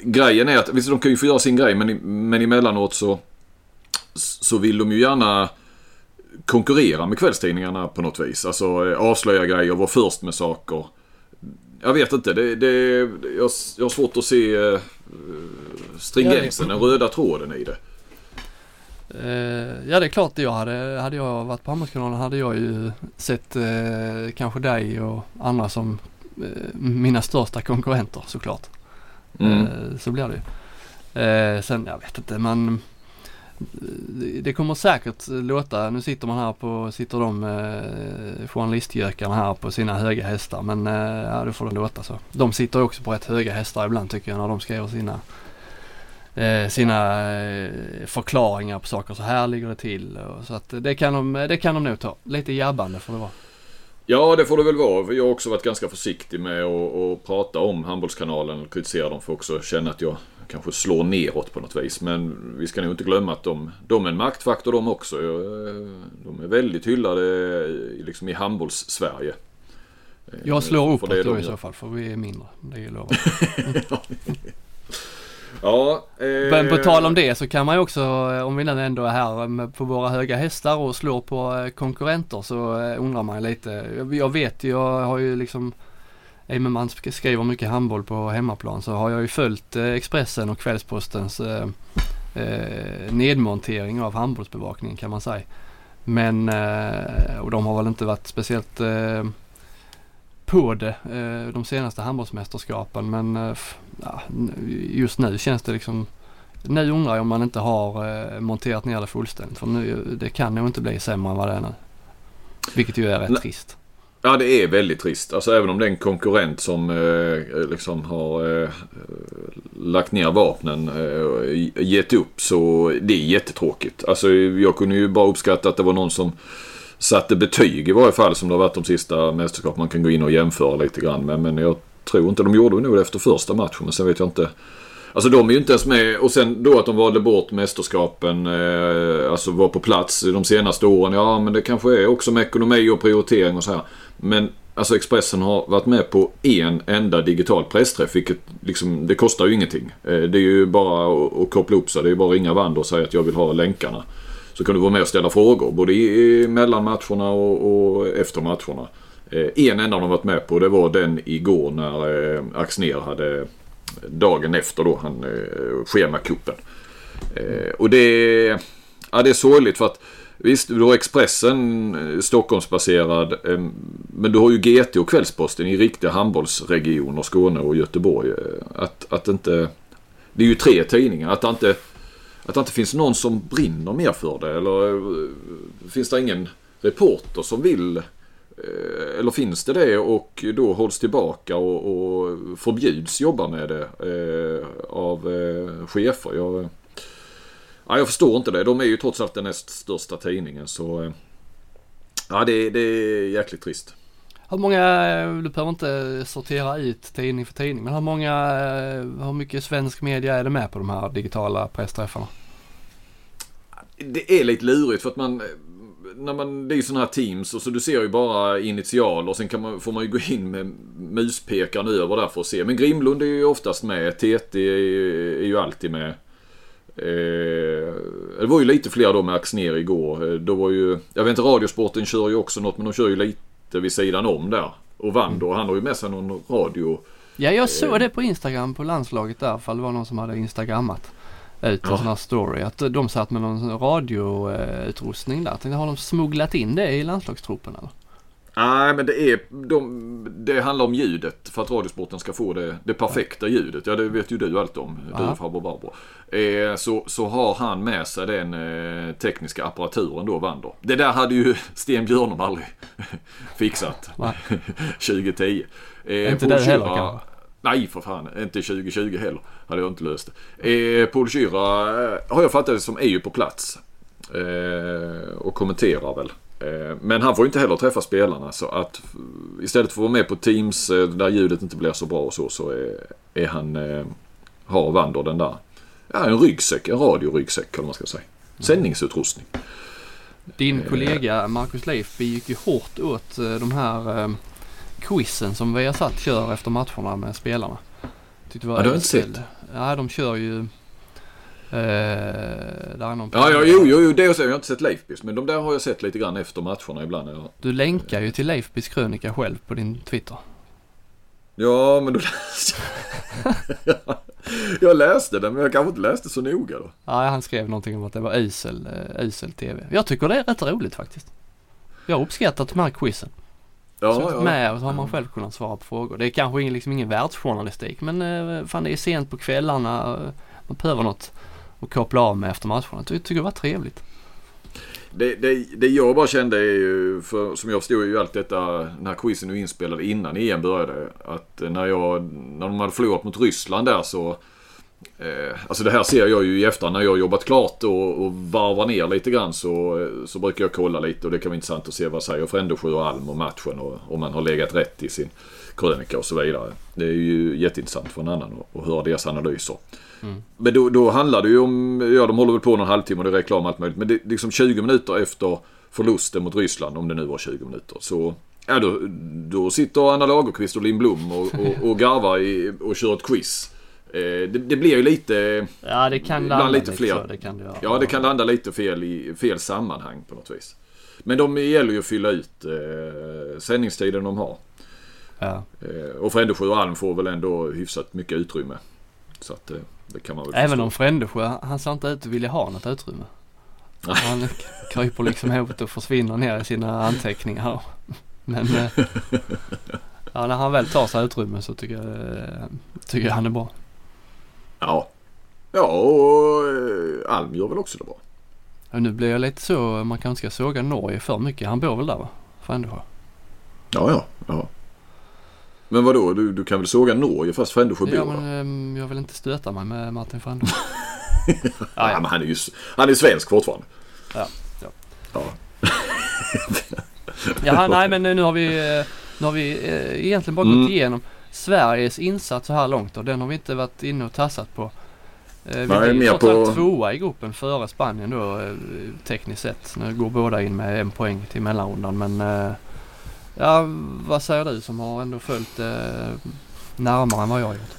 grejen är att, visst de kan ju få göra sin grej men, men emellanåt så, så vill de ju gärna konkurrera med kvällstidningarna på något vis. Alltså eh, avslöja grejer, vara först med saker. Jag vet inte, det, det, jag, jag har svårt att se eh, stringensen, den röda tråden i det. Eh, ja det är klart, jag hade, hade jag varit på Handbollskanalen hade jag ju sett eh, kanske dig och andra som mina största konkurrenter såklart. Mm. Så blir det ju. Sen, jag vet inte, man det kommer säkert låta, nu sitter man här på, sitter de eh, journalistgökarna här på sina höga hästar men eh, ja det får det låta så. De sitter också på rätt höga hästar ibland tycker jag när de skriver sina eh, sina eh, förklaringar på saker. Så här ligger det till. Och så att det kan de, det kan de nog ta. Lite jabbande får det vara. Ja, det får det väl vara. Jag har också varit ganska försiktig med att, att prata om Handbollskanalen och kritisera dem för att också känna att jag kanske slår neråt på något vis. Men vi ska nog inte glömma att de, de är en maktfaktor de också. De är väldigt hyllade liksom i handbolls-Sverige. Jag slår uppåt då de... i så fall för vi är mindre. Det är lovat. [LAUGHS] Ja, eh... Men på tal om det så kan man ju också, om vi nu ändå är här på våra höga hästar och slår på konkurrenter så undrar man lite. Jag vet ju, jag har ju liksom i och man skriver mycket handboll på hemmaplan så har jag ju följt Expressen och Kvällspostens eh, nedmontering av handbollsbevakningen kan man säga. Men, eh, och de har väl inte varit speciellt eh, på det eh, de senaste handbollsmästerskapen men eh, ja, just nu känns det liksom nu undrar jag om man inte har eh, monterat ner det fullständigt för nu, det kan nog inte bli sämre än vad det är nu. Vilket ju är rätt Nej. trist. Ja det är väldigt trist. Alltså även om det är en konkurrent som eh, liksom har eh, lagt ner vapnen eh, och eh, gett upp så det är jättetråkigt. Alltså jag kunde ju bara uppskatta att det var någon som satte betyg i varje fall som det har varit de sista mästerskapen. Man kan gå in och jämföra lite grann med. Men jag tror inte de gjorde nog det efter första matchen. Men sen vet jag inte. Alltså de är ju inte ens med. Och sen då att de valde bort mästerskapen. Eh, alltså var på plats de senaste åren. Ja men det kanske är också med ekonomi och prioritering och så här. Men alltså Expressen har varit med på en enda digital pressträff. Vilket liksom, det kostar ju ingenting. Eh, det är ju bara att, att koppla upp sig. Det är ju bara att ringa Wander och säga att jag vill ha länkarna. Så kan du vara med och ställa frågor både i, i mellan matcherna och, och efter matcherna. Eh, en enda de varit med på det var den igår när eh, Axner hade dagen efter då han eh, schemakuppen. Eh, och det, ja, det är sorgligt för att Visst, du har Expressen eh, Stockholmsbaserad. Eh, men du har ju GT och Kvällsposten i riktiga handbollsregioner, Skåne och Göteborg. Eh, att, att inte... Det är ju tre tidningar. Att det inte att det inte finns någon som brinner mer för det? Eller eh, finns det ingen reporter som vill? Eh, eller finns det det och då hålls tillbaka och, och förbjuds jobba med det eh, av eh, chefer? Jag, ja, jag förstår inte det. De är ju trots allt den näst största tidningen så... Eh, ja, det, det är jäkligt trist. Hur många, du behöver inte sortera ut tidning för tidning, men hur många, hur mycket svensk media är det med på de här digitala pressträffarna? Det är lite lurigt för att man när man, det är ju sådana här teams och så du ser ju bara initial och sen kan man, får man ju gå in med muspekaren över där för att se. Men Grimlund är ju oftast med. TT är, är ju alltid med. Eh, det var ju lite fler då med Axner igår. Då var ju, jag vet inte, Radiosporten kör ju också något men de kör ju lite vid sidan om där. Och Vandor, han har ju med sig någon radio. Ja, jag såg eh. det på Instagram på landslaget där, för det var någon som hade instagrammat ut en ja. sån här story. Att de satt med någon radioutrustning där. Tänkte, har de smugglat in det i landslagstruppen eller? Nej, men det är... De, det handlar om ljudet för att Radiosporten ska få det, det perfekta ljudet. Ja, det vet ju du allt om. Du, farbror Barbro. Eh, så, så har han med sig den eh, tekniska apparaturen då, Wander. Det där hade ju [LAUGHS] Sten Björnum aldrig [LAUGHS] fixat. 2010. [LAUGHS] Eh, inte det heller kanske? Nej för fan, inte 2020 heller. Hade jag inte löst det. Eh, Paul Syra eh, har jag fattat det som är ju på plats. Eh, och kommenterar väl. Eh, men han får inte heller träffa spelarna så att istället för att vara med på Teams eh, där ljudet inte blir så bra och så, så är, är han, eh, har Wander den där, ja en ryggsäck, en radioryggsäck eller man ska säga. Sändningsutrustning. Din kollega Marcus Leif gick ju hårt åt de här quizen som vi har satt kör efter matcherna med spelarna. Tyckte det var ja, du har inte sett? Ja, de kör ju... Eh, där är någon ja, ja, jo, jo, jo, det har jag, jag har inte sett Leifbys. Men de där har jag sett lite grann efter matcherna ibland. Jag... Du länkar ju till Leifbys krönika själv på din Twitter. Ja, men då läste jag. [LAUGHS] jag läste den, men jag kanske inte läste så noga då. Ja, han skrev någonting om att det var usel, usel TV. Jag tycker det är rätt roligt faktiskt. Jag har uppskattat de här quizen. Ja, suttit ja. med och så har man själv kunnat svara på frågor. Det är kanske ingen, liksom ingen världsjournalistik men eh, fan det är sent på kvällarna. Man behöver något att koppla av med efter matcherna. Jag tycker det var trevligt. Det, det, det jag bara kände är ju, för, som jag förstod ju allt detta, den här quizen är inspelad innan EM började. Att när jag, när de hade förlorat mot Ryssland där så Eh, alltså det här ser jag ju i efterhand när jag har jobbat klart och, och varvar ner lite grann så, så brukar jag kolla lite och det kan vara intressant att se vad säger Frändesjö och Alm om matchen och om man har legat rätt i sin krönika och så vidare. Det är ju jätteintressant för en annan att höra deras analyser. Mm. Men då, då handlar det ju om, ja de håller väl på någon halvtimme och det är reklam och allt möjligt. Men det liksom 20 minuter efter förlusten mot Ryssland, om det nu var 20 minuter. Så ja, då, då sitter Anna Lagerqvist och Linn Blom och, och, och garvar i, och kör ett quiz. Eh, det, det, blir ju lite... Ja, det kan landa lite fler. Så, det kan det ja, det kan landa lite fel i fel sammanhang på något vis. Men de gäller ju att fylla ut eh, sändningstiden de har. Ja. Eh, och Frändesjö och Alm får väl ändå hyfsat mycket utrymme. Så att eh, det kan man väl Även förstå. om Frändesjö, han ser inte ut att vilja ha något utrymme. Han kryper liksom ihop och försvinner ner i sina anteckningar. Men eh, [LAUGHS] ja, när han väl tar sig utrymme så tycker jag, eh, tycker jag han är bra. Ja. Ja, och eh, Alm gör väl också det bra. Ja, nu blir jag lite så, man kanske ska såga Norge för mycket. Han bor väl där va? Frändesjö? Ja, ja, ja. Men vadå, du, du kan väl såga Norge fast Frändesjö bor Ja, men um, jag vill inte stöta mig med Martin Frändesjö. [LAUGHS] ja, men han är ju han är svensk fortfarande. Ja. Ja. ja. ja, nej men nu har vi, eh, nu har vi eh, egentligen bara mm. gått igenom Sveriges insats så här långt och den har vi inte varit inne och tassat på. Eh, vi Nej, är trots allt tvåa i gruppen före Spanien då eh, tekniskt sett. Nu går båda in med en poäng till mellanrundan men eh, ja, vad säger du som har ändå följt eh, närmare än vad jag har gjort?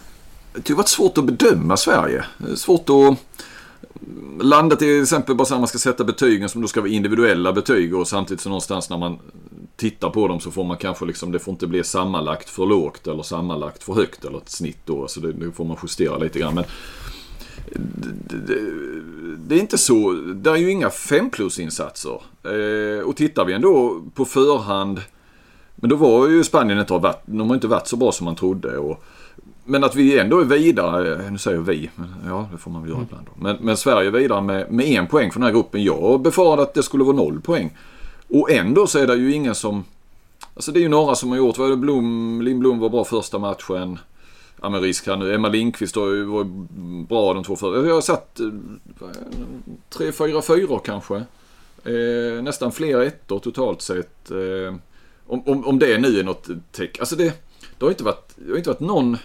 Det har varit svårt att bedöma Sverige. Svårt att landa till exempel bara så att man ska sätta betygen som då ska vara individuella betyg och samtidigt så någonstans när man tittar på dem så får man kanske liksom, det får inte bli sammanlagt för lågt eller sammanlagt för högt eller ett snitt då. Så det, det får man justera lite grann. Men det, det, det är inte så, det är ju inga 5 plus-insatser. Eh, och tittar vi ändå på förhand, men då var ju Spanien inte de har inte varit så bra som man trodde. Och, men att vi ändå är vidare, nu säger jag vi, men ja det får man väl göra mm. ibland då. Men, men Sverige är vidare med, med en poäng från den här gruppen. Jag befarade att det skulle vara noll poäng. Och ändå så är det ju ingen som... Alltså det är ju några som har gjort, vad är det Blom, Lindblom var bra första matchen. Ja men risk här nu. Emma Lindqvist var bra de två förra. Jag har satt eh, tre, fyra, fyra kanske. Eh, nästan fler ettor totalt sett. Eh, om, om, om det nu är något tecken. Alltså det, det har inte varit, det har inte varit någon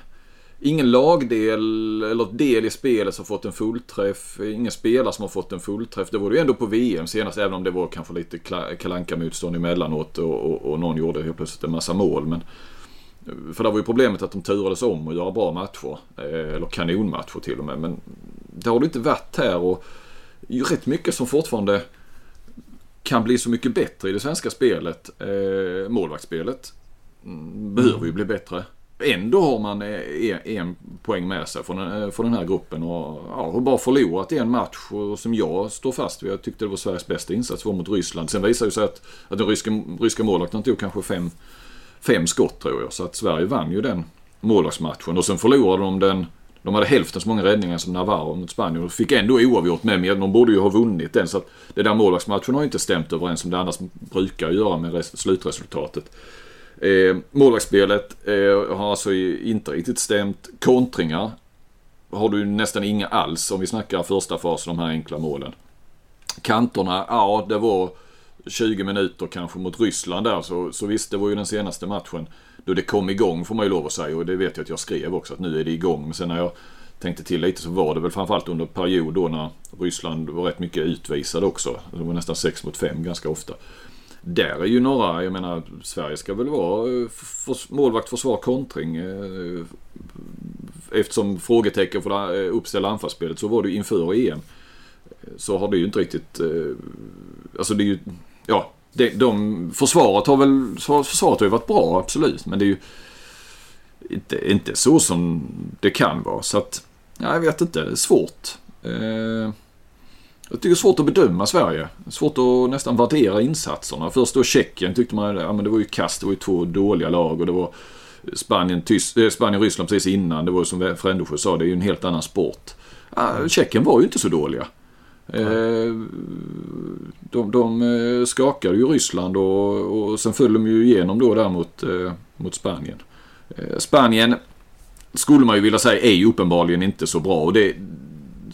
ingen lagdel eller del i spelet som fått en fullträff. Ingen spelare som har fått en fullträff. Det var det ju ändå på VM senast, även om det var kanske lite kalanka motstånd emellanåt och, och, och någon gjorde helt plötsligt en massa mål. Men, eh, för det var ju problemet att de turades om att göra bra matcher. Eh, eller kanonmatcher till och med. Men det har det inte varit här och ju rätt mycket som fortfarande kan bli så mycket bättre i det svenska spelet. Eh, målvaktsspelet mm, behöver ju bli bättre. Ändå har man eh, en, en poäng med sig från, den, från den här gruppen och ja, har bara förlorat en match och som jag står fast vid. Jag tyckte det var Sveriges bästa insats var mot Ryssland. Sen visade det sig att, att den ryska, ryska målvakten tog kanske fem, fem skott tror jag. Så att Sverige vann ju den målvaktsmatchen och sen förlorade de den de hade hälften så många räddningar som Navarro mot Spanien och fick ändå oavgjort med. Men de borde ju ha vunnit den. Så att det där målvaktsmatchen har ju inte stämt överens som det annars brukar göra med slutresultatet. Eh, målvaktsspelet eh, har alltså inte riktigt stämt. Kontringar har du nästan inga alls om vi snackar första fasen, de här enkla målen. Kanterna, ja det var 20 minuter kanske mot Ryssland där så, så visst det var ju den senaste matchen då det kom igång får man ju lov att säga och det vet jag att jag skrev också att nu är det igång. Men sen när jag tänkte till lite så var det väl framförallt under period då när Ryssland var rätt mycket utvisade också. Det var nästan 6 mot 5 ganska ofta där är ju några, jag menar Sverige ska väl vara eh, för, målvakt, försvar, kontring. Eh, eftersom frågetecken för det eh, uppställda anfallsspelet så var det ju inför EM. Så har det ju inte riktigt, alltså det är ju, ja, det, de, försvaret har väl, försvaret har ju varit bra absolut men det är ju inte, inte så som det kan vara. Så att, ja, jag vet inte, det är svårt. Eh, jag tycker det är svårt att bedöma Sverige. Svårt att nästan värdera insatserna. Först då Tjeckien tyckte man, ja men det var ju kast, det var ju två dåliga lag och det var Spanien, Tys äh, Spanien Ryssland precis innan. Det var som Frändesjö sa, det är ju en helt annan sport. Ja, Tjeckien var ju inte så dåliga. Mm. De, de eh, skakade ju Ryssland och, och sen föll de ju igenom då där mot, eh, mot Spanien. Spanien skulle man ju vilja säga är ju uppenbarligen inte så bra och det,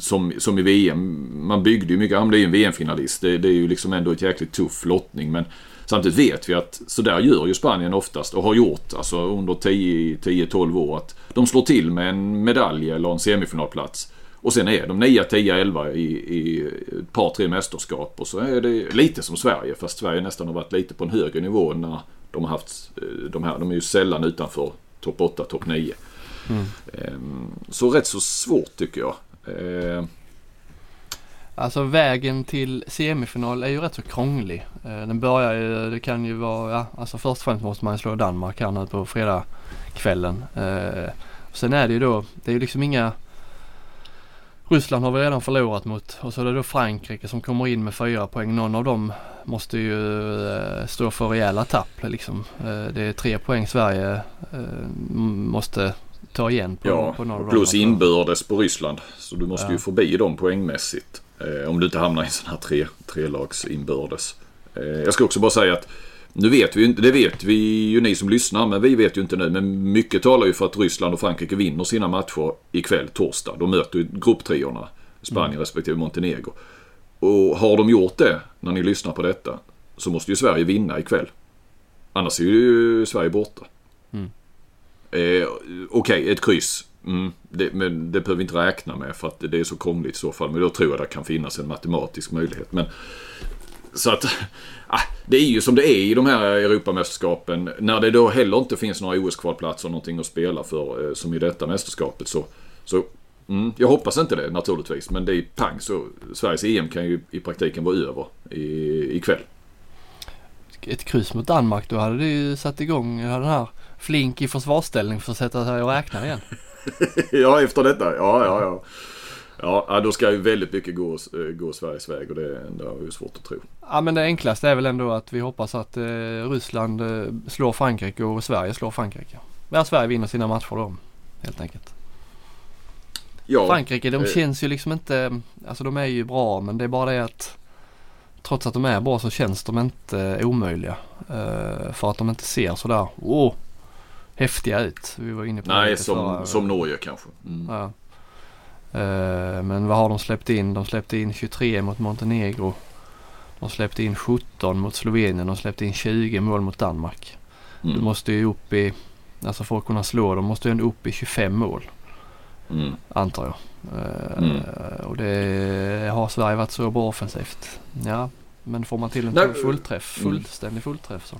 som, som i VM. Man byggde ju mycket, han blev ju en VM-finalist. Det, det, är ju liksom ändå ett jäkligt tuff lottning. Men samtidigt vet vi att sådär gör ju Spanien oftast och har gjort alltså under 10-12 år. Att de slår till med en medalj eller en semifinalplats. Och sen är de 9, 10, 11 i, i ett par, tre mästerskap. Och så är det lite som Sverige. Fast Sverige nästan har varit lite på en högre nivå när de har haft eh, de här. De är ju sällan utanför topp 8, topp 9. Mm. Ehm, så rätt så svårt tycker jag. Eh. Alltså vägen till semifinal är ju rätt så krånglig. Eh, den börjar ju, det kan ju vara, ja, alltså först och främst måste man slå Danmark här nu på fredagskvällen. Eh, sen är det ju då, det är ju liksom inga Ryssland har vi redan förlorat mot och så är det då Frankrike som kommer in med fyra poäng. Någon av dem måste ju eh, stå för rejäla tapp liksom. Eh, det är tre poäng Sverige eh, måste ta igen på, ja, på några plus inbördes på Ryssland. Så du måste ja. ju förbi dem poängmässigt. Eh, om du inte hamnar i en sån här tre, trelags inbördes. Eh, jag ska också bara säga att nu vet vi ju inte, det vet vi ju ni som lyssnar, men vi vet ju inte nu. Men mycket talar ju för att Ryssland och Frankrike vinner sina matcher ikväll, torsdag. De möter ju grupptriorna, Spanien mm. respektive Montenegro. Och har de gjort det, när ni lyssnar på detta, så måste ju Sverige vinna ikväll. Annars är ju Sverige borta. Mm. Eh, Okej, okay, ett kryss. Mm, det, men det behöver vi inte räkna med för att det är så krångligt i så fall. Men då tror jag det kan finnas en matematisk möjlighet. Men, så att [LAUGHS] ah, det är ju som det är i de här Europamästerskapen. När det då heller inte finns några OS-kvalplatser och någonting att spela för eh, som i detta mästerskapet så, så mm, jag hoppas inte det naturligtvis. Men det är pang så Sveriges EM kan ju i praktiken vara över i, ikväll. Ett kryss mot Danmark då hade det ju satt igång eh, den här Flink i försvarsställning för att sätta sig och räkna igen. [LAUGHS] ja, efter detta. Ja, ja, ja. Ja, då ska ju väldigt mycket gå, eh, gå Sveriges väg och det, är ju svårt att tro. Ja, men det enklaste är väl ändå att vi hoppas att eh, Ryssland eh, slår Frankrike och Sverige slår Frankrike. Ja, Sverige vinner sina matcher då, helt enkelt. Ja, Frankrike, de eh, känns ju liksom inte, alltså de är ju bra men det är bara det att trots att de är bra så känns de inte omöjliga. Eh, för att de inte ser sådär, oh, häftiga ut. Vi var inne på Nej, som, förra, som Norge kanske. Mm. Ja. Uh, men vad har de släppt in? De släppte in 23 mot Montenegro. De släppte in 17 mot Slovenien. De släppte in 20 mål mot Danmark. Du måste ju upp i, alltså för att kunna slå dem måste du ändå upp i 25 mål. Mm. Antar jag. Eh, Mm. Och det har Sverige varit så bra offensivt. Ja, men får man till en fullträff, mm. fullständig fullträff så.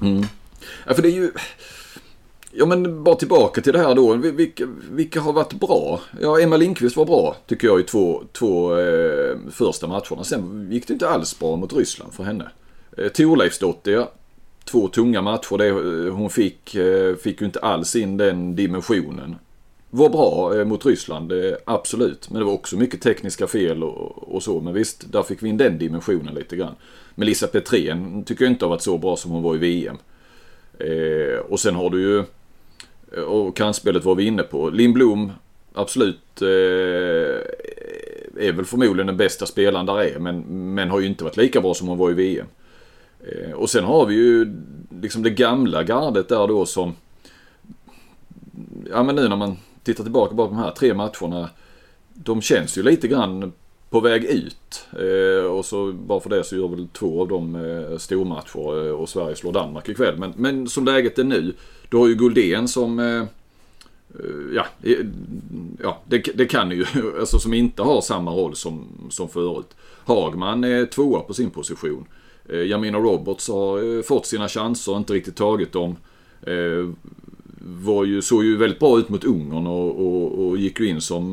Mm. Ja, för det är ju... Ja, men bara tillbaka till det här då. Vil- Vilka, vilka har varit bra? Ja, Emma Lindqvist var bra, tycker jag, i två, två eh, första matcherna. Sen gick det inte alls bra mot Ryssland för henne. Eh, Thorleifsdotter, ja. Två tunga matcher. Det, eh, hon fick, eh, fick ju inte alls in den dimensionen. Var bra eh, mot Ryssland, eh, absolut. Men det var också mycket tekniska fel och, och så. Men visst, där fick vi in den dimensionen lite grann. Melissa Petrén tycker jag inte har varit så bra som hon var i VM. Eh, och sen har du ju, och kantspelet var vi inne på, Lindblom absolut eh, är väl förmodligen den bästa spelaren där är, men, men har ju inte varit lika bra som hon var i VM. Eh, och sen har vi ju liksom det gamla gardet där då som, ja men nu när man tittar tillbaka på de här tre matcherna, de känns ju lite grann på väg ut. Eh, och så bara för det så gör väl två av dem eh, stormatcher eh, och Sverige slår Danmark ikväll. Men, men som läget är nu, då har ju Guldén som eh, eh Ja, eh, ja det, det kan ju, [LAUGHS] alltså som inte har samma roll som, som förut. Hagman är tvåa på sin position. Eh, Jamina Roberts har eh, fått sina chanser, inte riktigt tagit dem. Eh, var ju, såg ju väldigt bra ut mot Ungern och, och, och gick ju in som,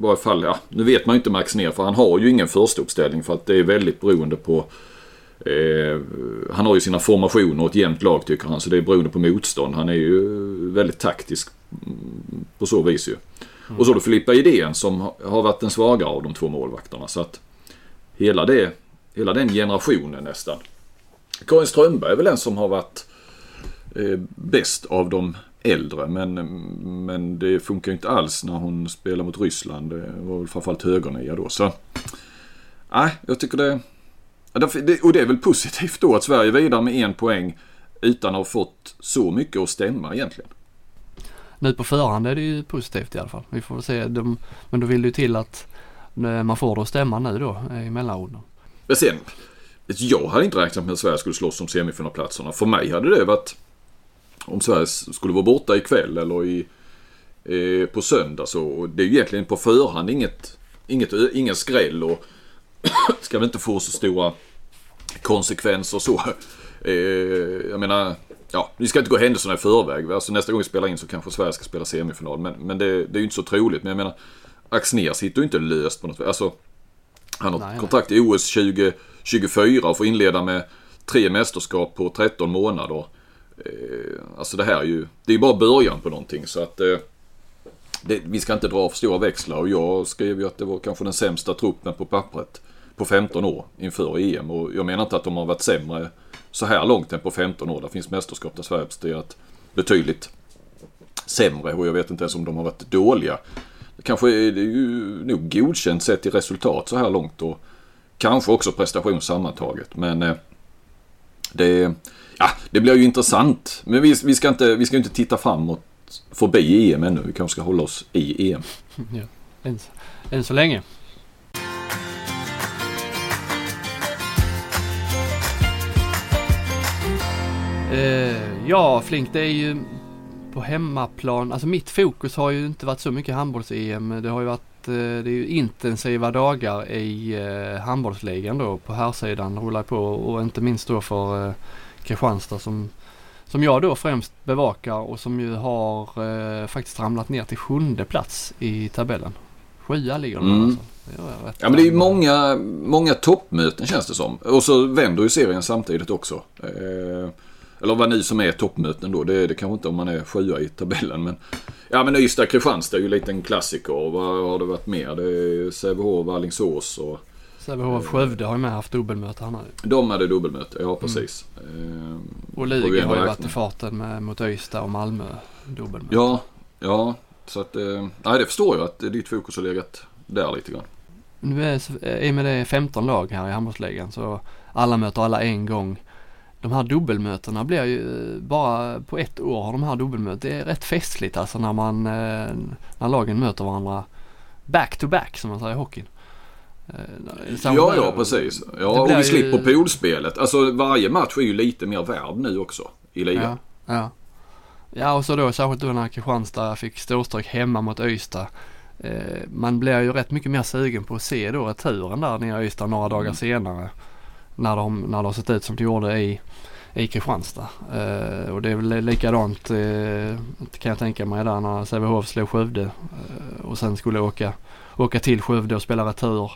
varje fall, ja, nu vet man ju inte Max ner för han har ju ingen första uppställning för att det är väldigt beroende på eh, han har ju sina formationer och ett jämnt lag tycker han så det är beroende på motstånd. Han är ju väldigt taktisk mm, på så vis ju. Och så har du Filippa Idén som har- har varit den svagare av de två målvakterna så att hela det, hela den generationen nästan. Karin Strömberg är väl den som har varit eh, bäst av de äldre. Men, men det funkar inte alls när hon spelar mot Ryssland. Det var framförallt högernia då. Så nej, jag tycker det. Och det är väl positivt då att Sverige vidare med en poäng utan att ha fått så mycket att stämma egentligen. Nu på förhand är det ju positivt i alla fall. Vi får väl se. De, men då vill det ju till att eh, man får det att stämma nu då eh, i mellanrundan. Men sen, jag hade inte räknat med att Sverige skulle slåss om semifinalplatserna. För mig hade det varit om Sverige skulle vara borta ikväll eller i, eh, på söndag så. Det är ju egentligen på förhand inget, inget, ingen skräll och [CLEARS THROAT] ska väl inte få så stora konsekvenser så. Eh, jag menar, ja, vi ska inte gå händelserna i förväg. Alltså nästa gång vi spelar in så kanske Sverige ska spela semifinal. Men, men det, det är ju inte så troligt. Men jag menar, Axnér sitter ju inte löst på något Alltså, han har Nej, kontrakt i OS 2024 och får inleda med tre mästerskap på 13 månader. Eh, alltså det här är ju, det är ju bara början på någonting så att eh, det, vi ska inte dra för stora växlar och jag skrev ju att det var kanske den sämsta truppen på pappret på 15 år inför EM och jag menar inte att de har varit sämre så här långt än på 15 år. Det finns mästerskap där Sverige presterat betydligt sämre och jag vet inte ens om de har varit dåliga. Kanske är det ju nog godkänt sett i resultat så här långt och kanske också prestation sammantaget. Men eh, det, ja, det blir ju intressant. Men vi, vi, ska inte, vi ska inte titta framåt förbi EM ännu. Vi kanske ska hålla oss i EM. [LAUGHS] ja. än, än så länge. Eh, ja, Flink, det är ju på hemmaplan. Alltså mitt fokus har ju inte varit så mycket handbolls-EM. Det har ju varit eh, det är ju intensiva dagar i eh, handbollsligan då på här sidan rullar på och inte minst då för eh, Kristianstad som, som jag då främst bevakar och som ju har eh, faktiskt ramlat ner till sjunde plats i tabellen. Sjua ligger de Mm. alltså. Ja men det är ju många, många toppmöten känns det som. Och så vänder ju serien samtidigt också. Eh, eller vad nu som är toppmöten då. Det är det kanske inte om man är sjua i tabellen. Men, ja men Ystad-Kristianstad är ju lite en klassiker. Och Vad har det varit mer? Det är Sävehof, Alingsås och Sävehof Skövde har ju med haft dubbelmöte här nu. de hade dubbelmöte. Ja precis. Eh, Och vi Lugi har ju varit i farten med, mot Ystad och Malmö dubbelmöte. Ja, ja. Så att, eh, nej det förstår jag att ditt fokus har legat där lite grann. Nu är, i och med det är 15 lag här i handbollsligan så alla möter alla en gång. De här dubbelmötena blir ju bara på ett år har de här dubbelmöten. Det är rätt festligt alltså när man eh, när lagen möter varandra back to back som man säger i hockeyn. Eh, Ja, ja precis. Ja, och vi ju- slipper poolspelet. Alltså varje match är ju lite mer värd nu också. i ligan. Ja, ja. ja och så då särskilt då när Kristianstad fick storstryk hemma mot Ystad. Eh, man blir ju rätt mycket mer sugen på att se då returen där nere i Ystad några dagar Mm. senare. När de, när de sett ut som de gjorde i, i Kristianstad. Eh, och det är väl likadant eh, kan jag tänka mig där när Sävehof slog Skövde eh, och sen skulle åka, åka till Skövde och spela retur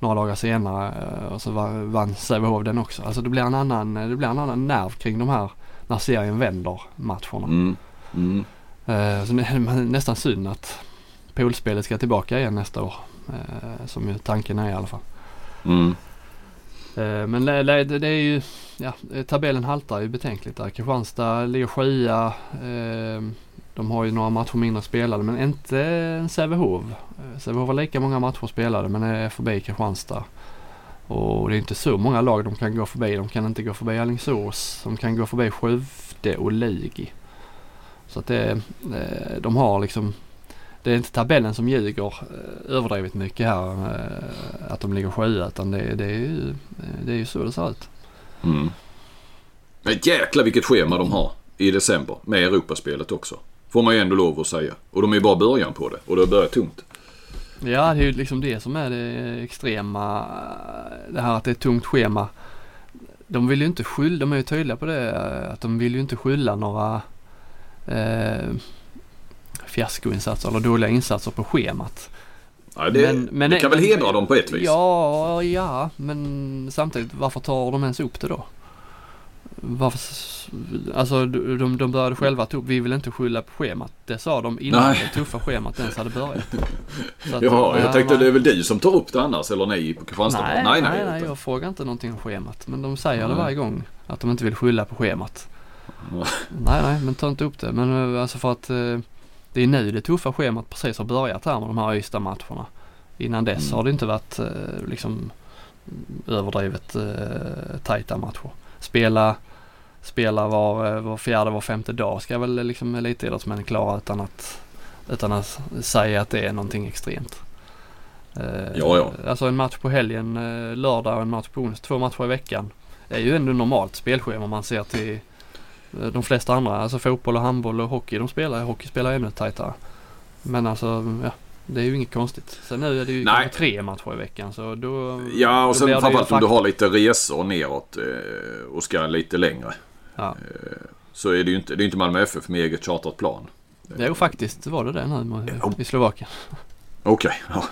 några dagar senare eh, och så va- vann Sävehof den också. Alltså det blir en annan, det blir en annan nerv kring de här när serien vänder matcherna. Mm. Mm. Eh, så det [LAUGHS] är nästan synd att poolspelet ska tillbaka igen nästa år. Eh, som ju tanken är i alla fall. Mm. Eh, Men det, är ju, ja, eh, tabellen haltar ju betänkligt där. Kristianstad ligger sjua. De har ju några matcher mindre spelade men inte Sävehof. Eh, Sävehof har lika många matcher spelade men är förbi Kristianstad. Och det är inte så många lag de kan gå förbi. De kan inte gå förbi Alingsås. De kan gå förbi Skövde och Lugi. Så att det, eh, de har liksom det är inte tabellen som ljuger eh, överdrivet mycket här. Att de ligger sjua utan det, det, är ju, det är ju så det ser ut. Mm. Men jäklar vilket schema de har i december med Europaspelet också. Får man ju ändå lov att säga. Och de är ju bara början på det och det har börjat tungt. Ja, det är ju liksom det som är det extrema. Det här att det är ett tungt schema. De vill ju inte skylla, de är ju tydliga på det, att de vill ju inte skylla några eh, fiaskoinsatser eller dåliga insatser på schemat. Ja, det, Men- men- det kan väl men- hedra dem på ett vis. Ja, ja, men samtidigt varför tar de ens upp det då? Varför, alltså de, de började själva ta upp, vi vill inte skylla på schemat. Det sa de innan Nej. det tuffa schemat ens hade börjat. Att- Jaha, jag ja, tänkte nej. det är väl du som tar upp det annars eller ni på Kristianstad? Nej, nej, nej, utan- jag frågar inte någonting om schemat. Men de säger det Nej. varje gång. Att de inte vill skylla på schemat. Ja. Nej, nej, men ta inte upp det. Men eh, alltså för att eh, det är nu det tuffa schemat precis har börjat här med de här Ystad-matcherna. Innan dess Mm. har det inte varit eh, liksom överdrivet tajta matcher. Spela, spela var, eh, var fjärde, var femte dag ska väl liksom elitidrottsmän klara utan att, utan att säga att det är någonting extremt. Eh, Ja, ja. Alltså en match på helgen, eh, lördag och en match på onsdag, två matcher i veckan. är ju ändå normalt spelschema man ser till eh, de flesta andra. Alltså fotboll och handboll och hockey de spelar. Hockey spelar ännu tajtare. Men alltså, ja. Det är ju inget konstigt. Sen nu är det ju Nej. tre matcher i veckan så då... Ja, och sen framförallt om du har lite resor neråt eh, och ska lite längre. Ja. Så är det ju inte, det är inte Malmö FF med eget chartrat plan. Jo faktiskt var det det nu i Slovakien. Okej, ja.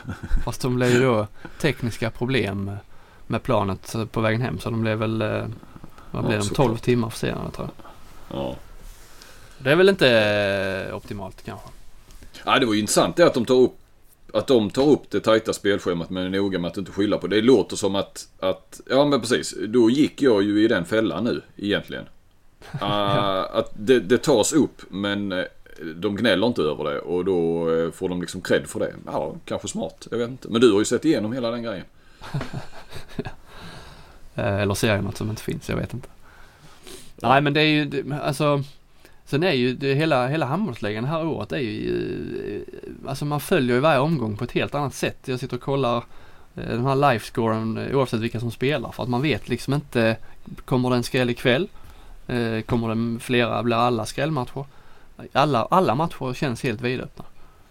Fast de blev ju då tekniska problem med planet på vägen hem så de blev väl, eh, vad Ja, blev de, såklart. 12 timmar försenade tror jag. ja. Det är väl inte eh, optimalt kanske. Ja, det var ju intressant det att de tar upp att de tar upp det tajta spelschemat men är noga med att inte skylla på det. Det låter som att, att, ja men precis, då gick jag ju i den fällan nu egentligen. [LAUGHS] Ah, att det, det tas upp men eh, de gnäller inte över det och då eh, får de liksom cred för det. Ja, kanske smart. Jag vet inte. Men du har ju sett igenom hela den grejen. [LAUGHS] Eh, Eller seriematch som inte finns, jag vet inte. Nej men det är ju, alltså Sen är ju det, hela, hela handbollsligan det här året är ju, eh, alltså man följer ju varje omgång på ett helt annat sätt. Jag sitter och kollar eh, den här livescoren eh, oavsett vilka som spelar för att man vet liksom inte, kommer det en skräll ikväll? Kommer det flera, blir alla skrällmatcher? Alla, alla matcher känns helt vidöppna.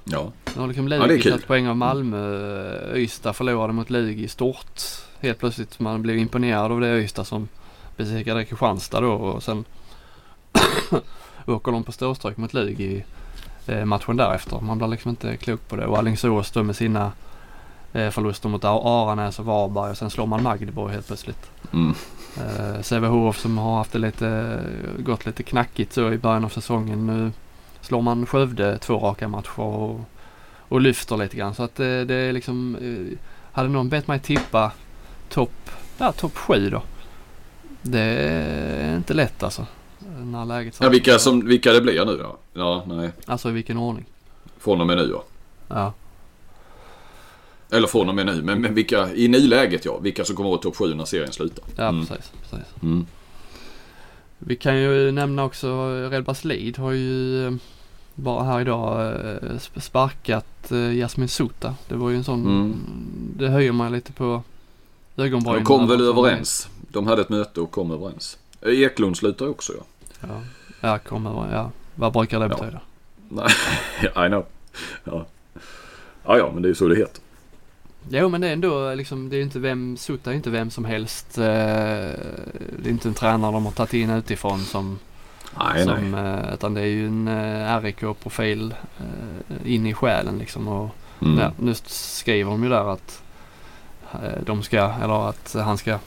Ja. Nu har liksom Ja, Lugi tagit poäng av Malmö. Ystad förlorade mot Lugi stort. Helt plötsligt man blev imponerad av det Ystad som besegrade Kristianstad då och sen åker de på storstryk mot Lugi eh, matchen därefter. Man blir liksom inte klok på det. Och Alingsås då med sina eh, förluster mot Ar- Aranäs och Varberg och sen slår man Magdeborg helt plötsligt. Mm. Eh, Sävehof som har haft det lite, gått lite knackigt så i början av säsongen. Nu slår man Skövde två raka matcher och, och lyfter lite grann. Så att eh, det är liksom, eh, hade någon bett mig tippa topp, ja topp sju då. Det är inte lätt alltså. När läget ja vilka, som, vilka det blir nu då? Ja, nej. Alltså i vilken ordning. Från och med nu ja. Ja. Eller från och med nu. Men, men vilka, i nuläget ja. Vilka som kommer att vara topp 7 när serien slutar. Ja Mm. precis, precis. Mm. Vi kan ju nämna också Redbergslid har ju eh, bara här idag eh, sp- sparkat eh, Jasmin Sota. Det var ju en sån, Mm. det höjer man lite på ögonbrynen. De kom väl överens. De hade ett möte och kom överens. Eklund slutar också ja. Ja, ja kommer, ja. Vad brukar det betyda? Nej, [LAUGHS] I know. Ja. ja, ja, men det är ju så det heter. Jo men det är ändå liksom, det är inte vem, Sutta är inte vem som helst. Eh, det är inte en tränare de har tagit in utifrån som, Nej, nej. som eh, utan det är ju en eh, RIK-profil in i själen liksom. Och, Mm. ja, nu skriver de ju där att de ska, eller att han ska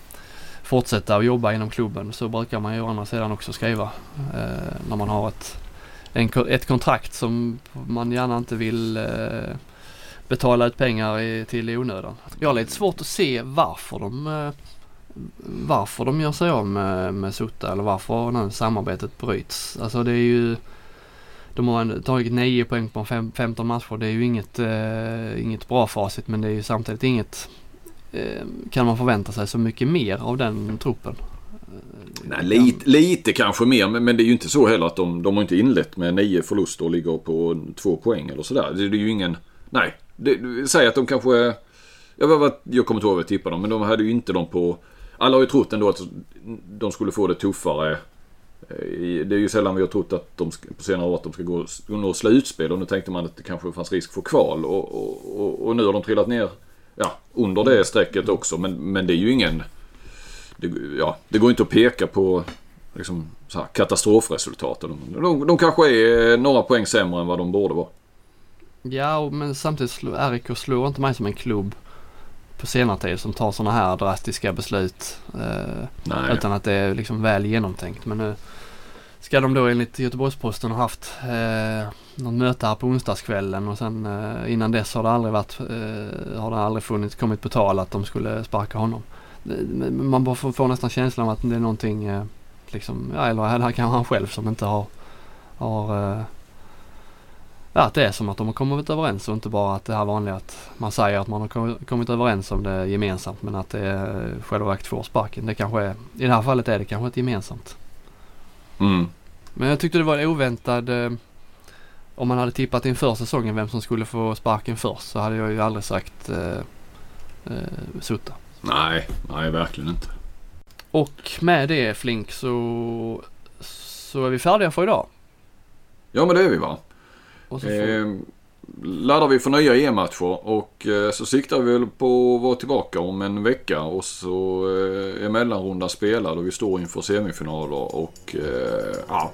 fortsätta att jobba inom klubben. Så brukar man ju å andra sidan också skriva eh, när man har ett, en, ett kontrakt som man gärna inte vill eh, betala ut pengar i, till i onödan. Jag har lite svårt att se varför de eh, varför de gör sig av med, med Sutta eller varför nu samarbetet bryts. Alltså det är ju de har tagit 9 poäng på fem, 15 matcher. Det är ju inget, eh, inget bra facit men det är ju samtidigt inget kan man förvänta sig så mycket mer av den truppen? Eh, Nej, lite, lite kanske mer, men, men det är ju inte så heller att de, de har inte inlett med nio förluster och ligger på två poäng eller sådär. Det, det är ju ingen... Nej, det, säg att de kanske... Jag, vet, jag kommer inte ihåg vad jag tippade dem, men de hade ju inte dem på... Alla har ju trott ändå att de skulle få det tuffare. Eh, Det är ju sällan vi har trott att de ska- på senare år att de ska gå gå nå slutspel och nu tänkte man att det kanske fanns risk för kval och, och, och, och nu har de trillat ner ja, under det strecket också men, men det är ju ingen... Det, ja, det går inte att peka på liksom, så här, katastrofresultat. De, de, de kanske är några poäng sämre än vad de borde vara. Ja, men samtidigt slår RIK slår inte mig som en klubb på senare tid som tar sådana här drastiska beslut. Eh. Utan att det är liksom väl genomtänkt. Men nu ska de då enligt Göteborgs-Posten ha haft eh, något möte här på onsdagskvällen och sen eh, innan dess har det aldrig varit, eh, har det aldrig funnits, kommit på tal att de skulle sparka honom. Man bara får, får nästan känslan av att det är någonting, eh, liksom, ja eller här kan han själv som inte har, har eh, Ja, att det är som att de har kommit överens och inte bara att det här vanliga att man säger att man har kommit- överens om det gemensamt men att det är själva verket får sparken. Det kanske är, i det här fallet är det kanske ett gemensamt. Mm. Men jag tyckte det var oväntad eh, om man hade tippat inför säsongen vem som skulle få sparken först så hade jag ju aldrig sagt eh, eh, Sutta. Nej, nej verkligen inte. Och med det Flink så, så är vi färdiga för idag. Ja men det är vi va. Och så får, Eh, laddar vi för nya EM-matcher och eh, så siktar vi väl på att vara tillbaka om en vecka och så eh, är mellanrundan spelad och vi står inför semifinaler och eh, ja,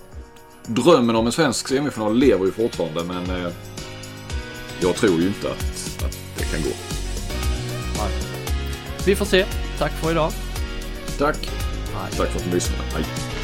drömmen om en svensk semifinal lever ju fortfarande men eh, jag tror ju inte att, att det kan gå. vi får se. Tack för idag. Tack! Tack för att ni lyssnade. Hej!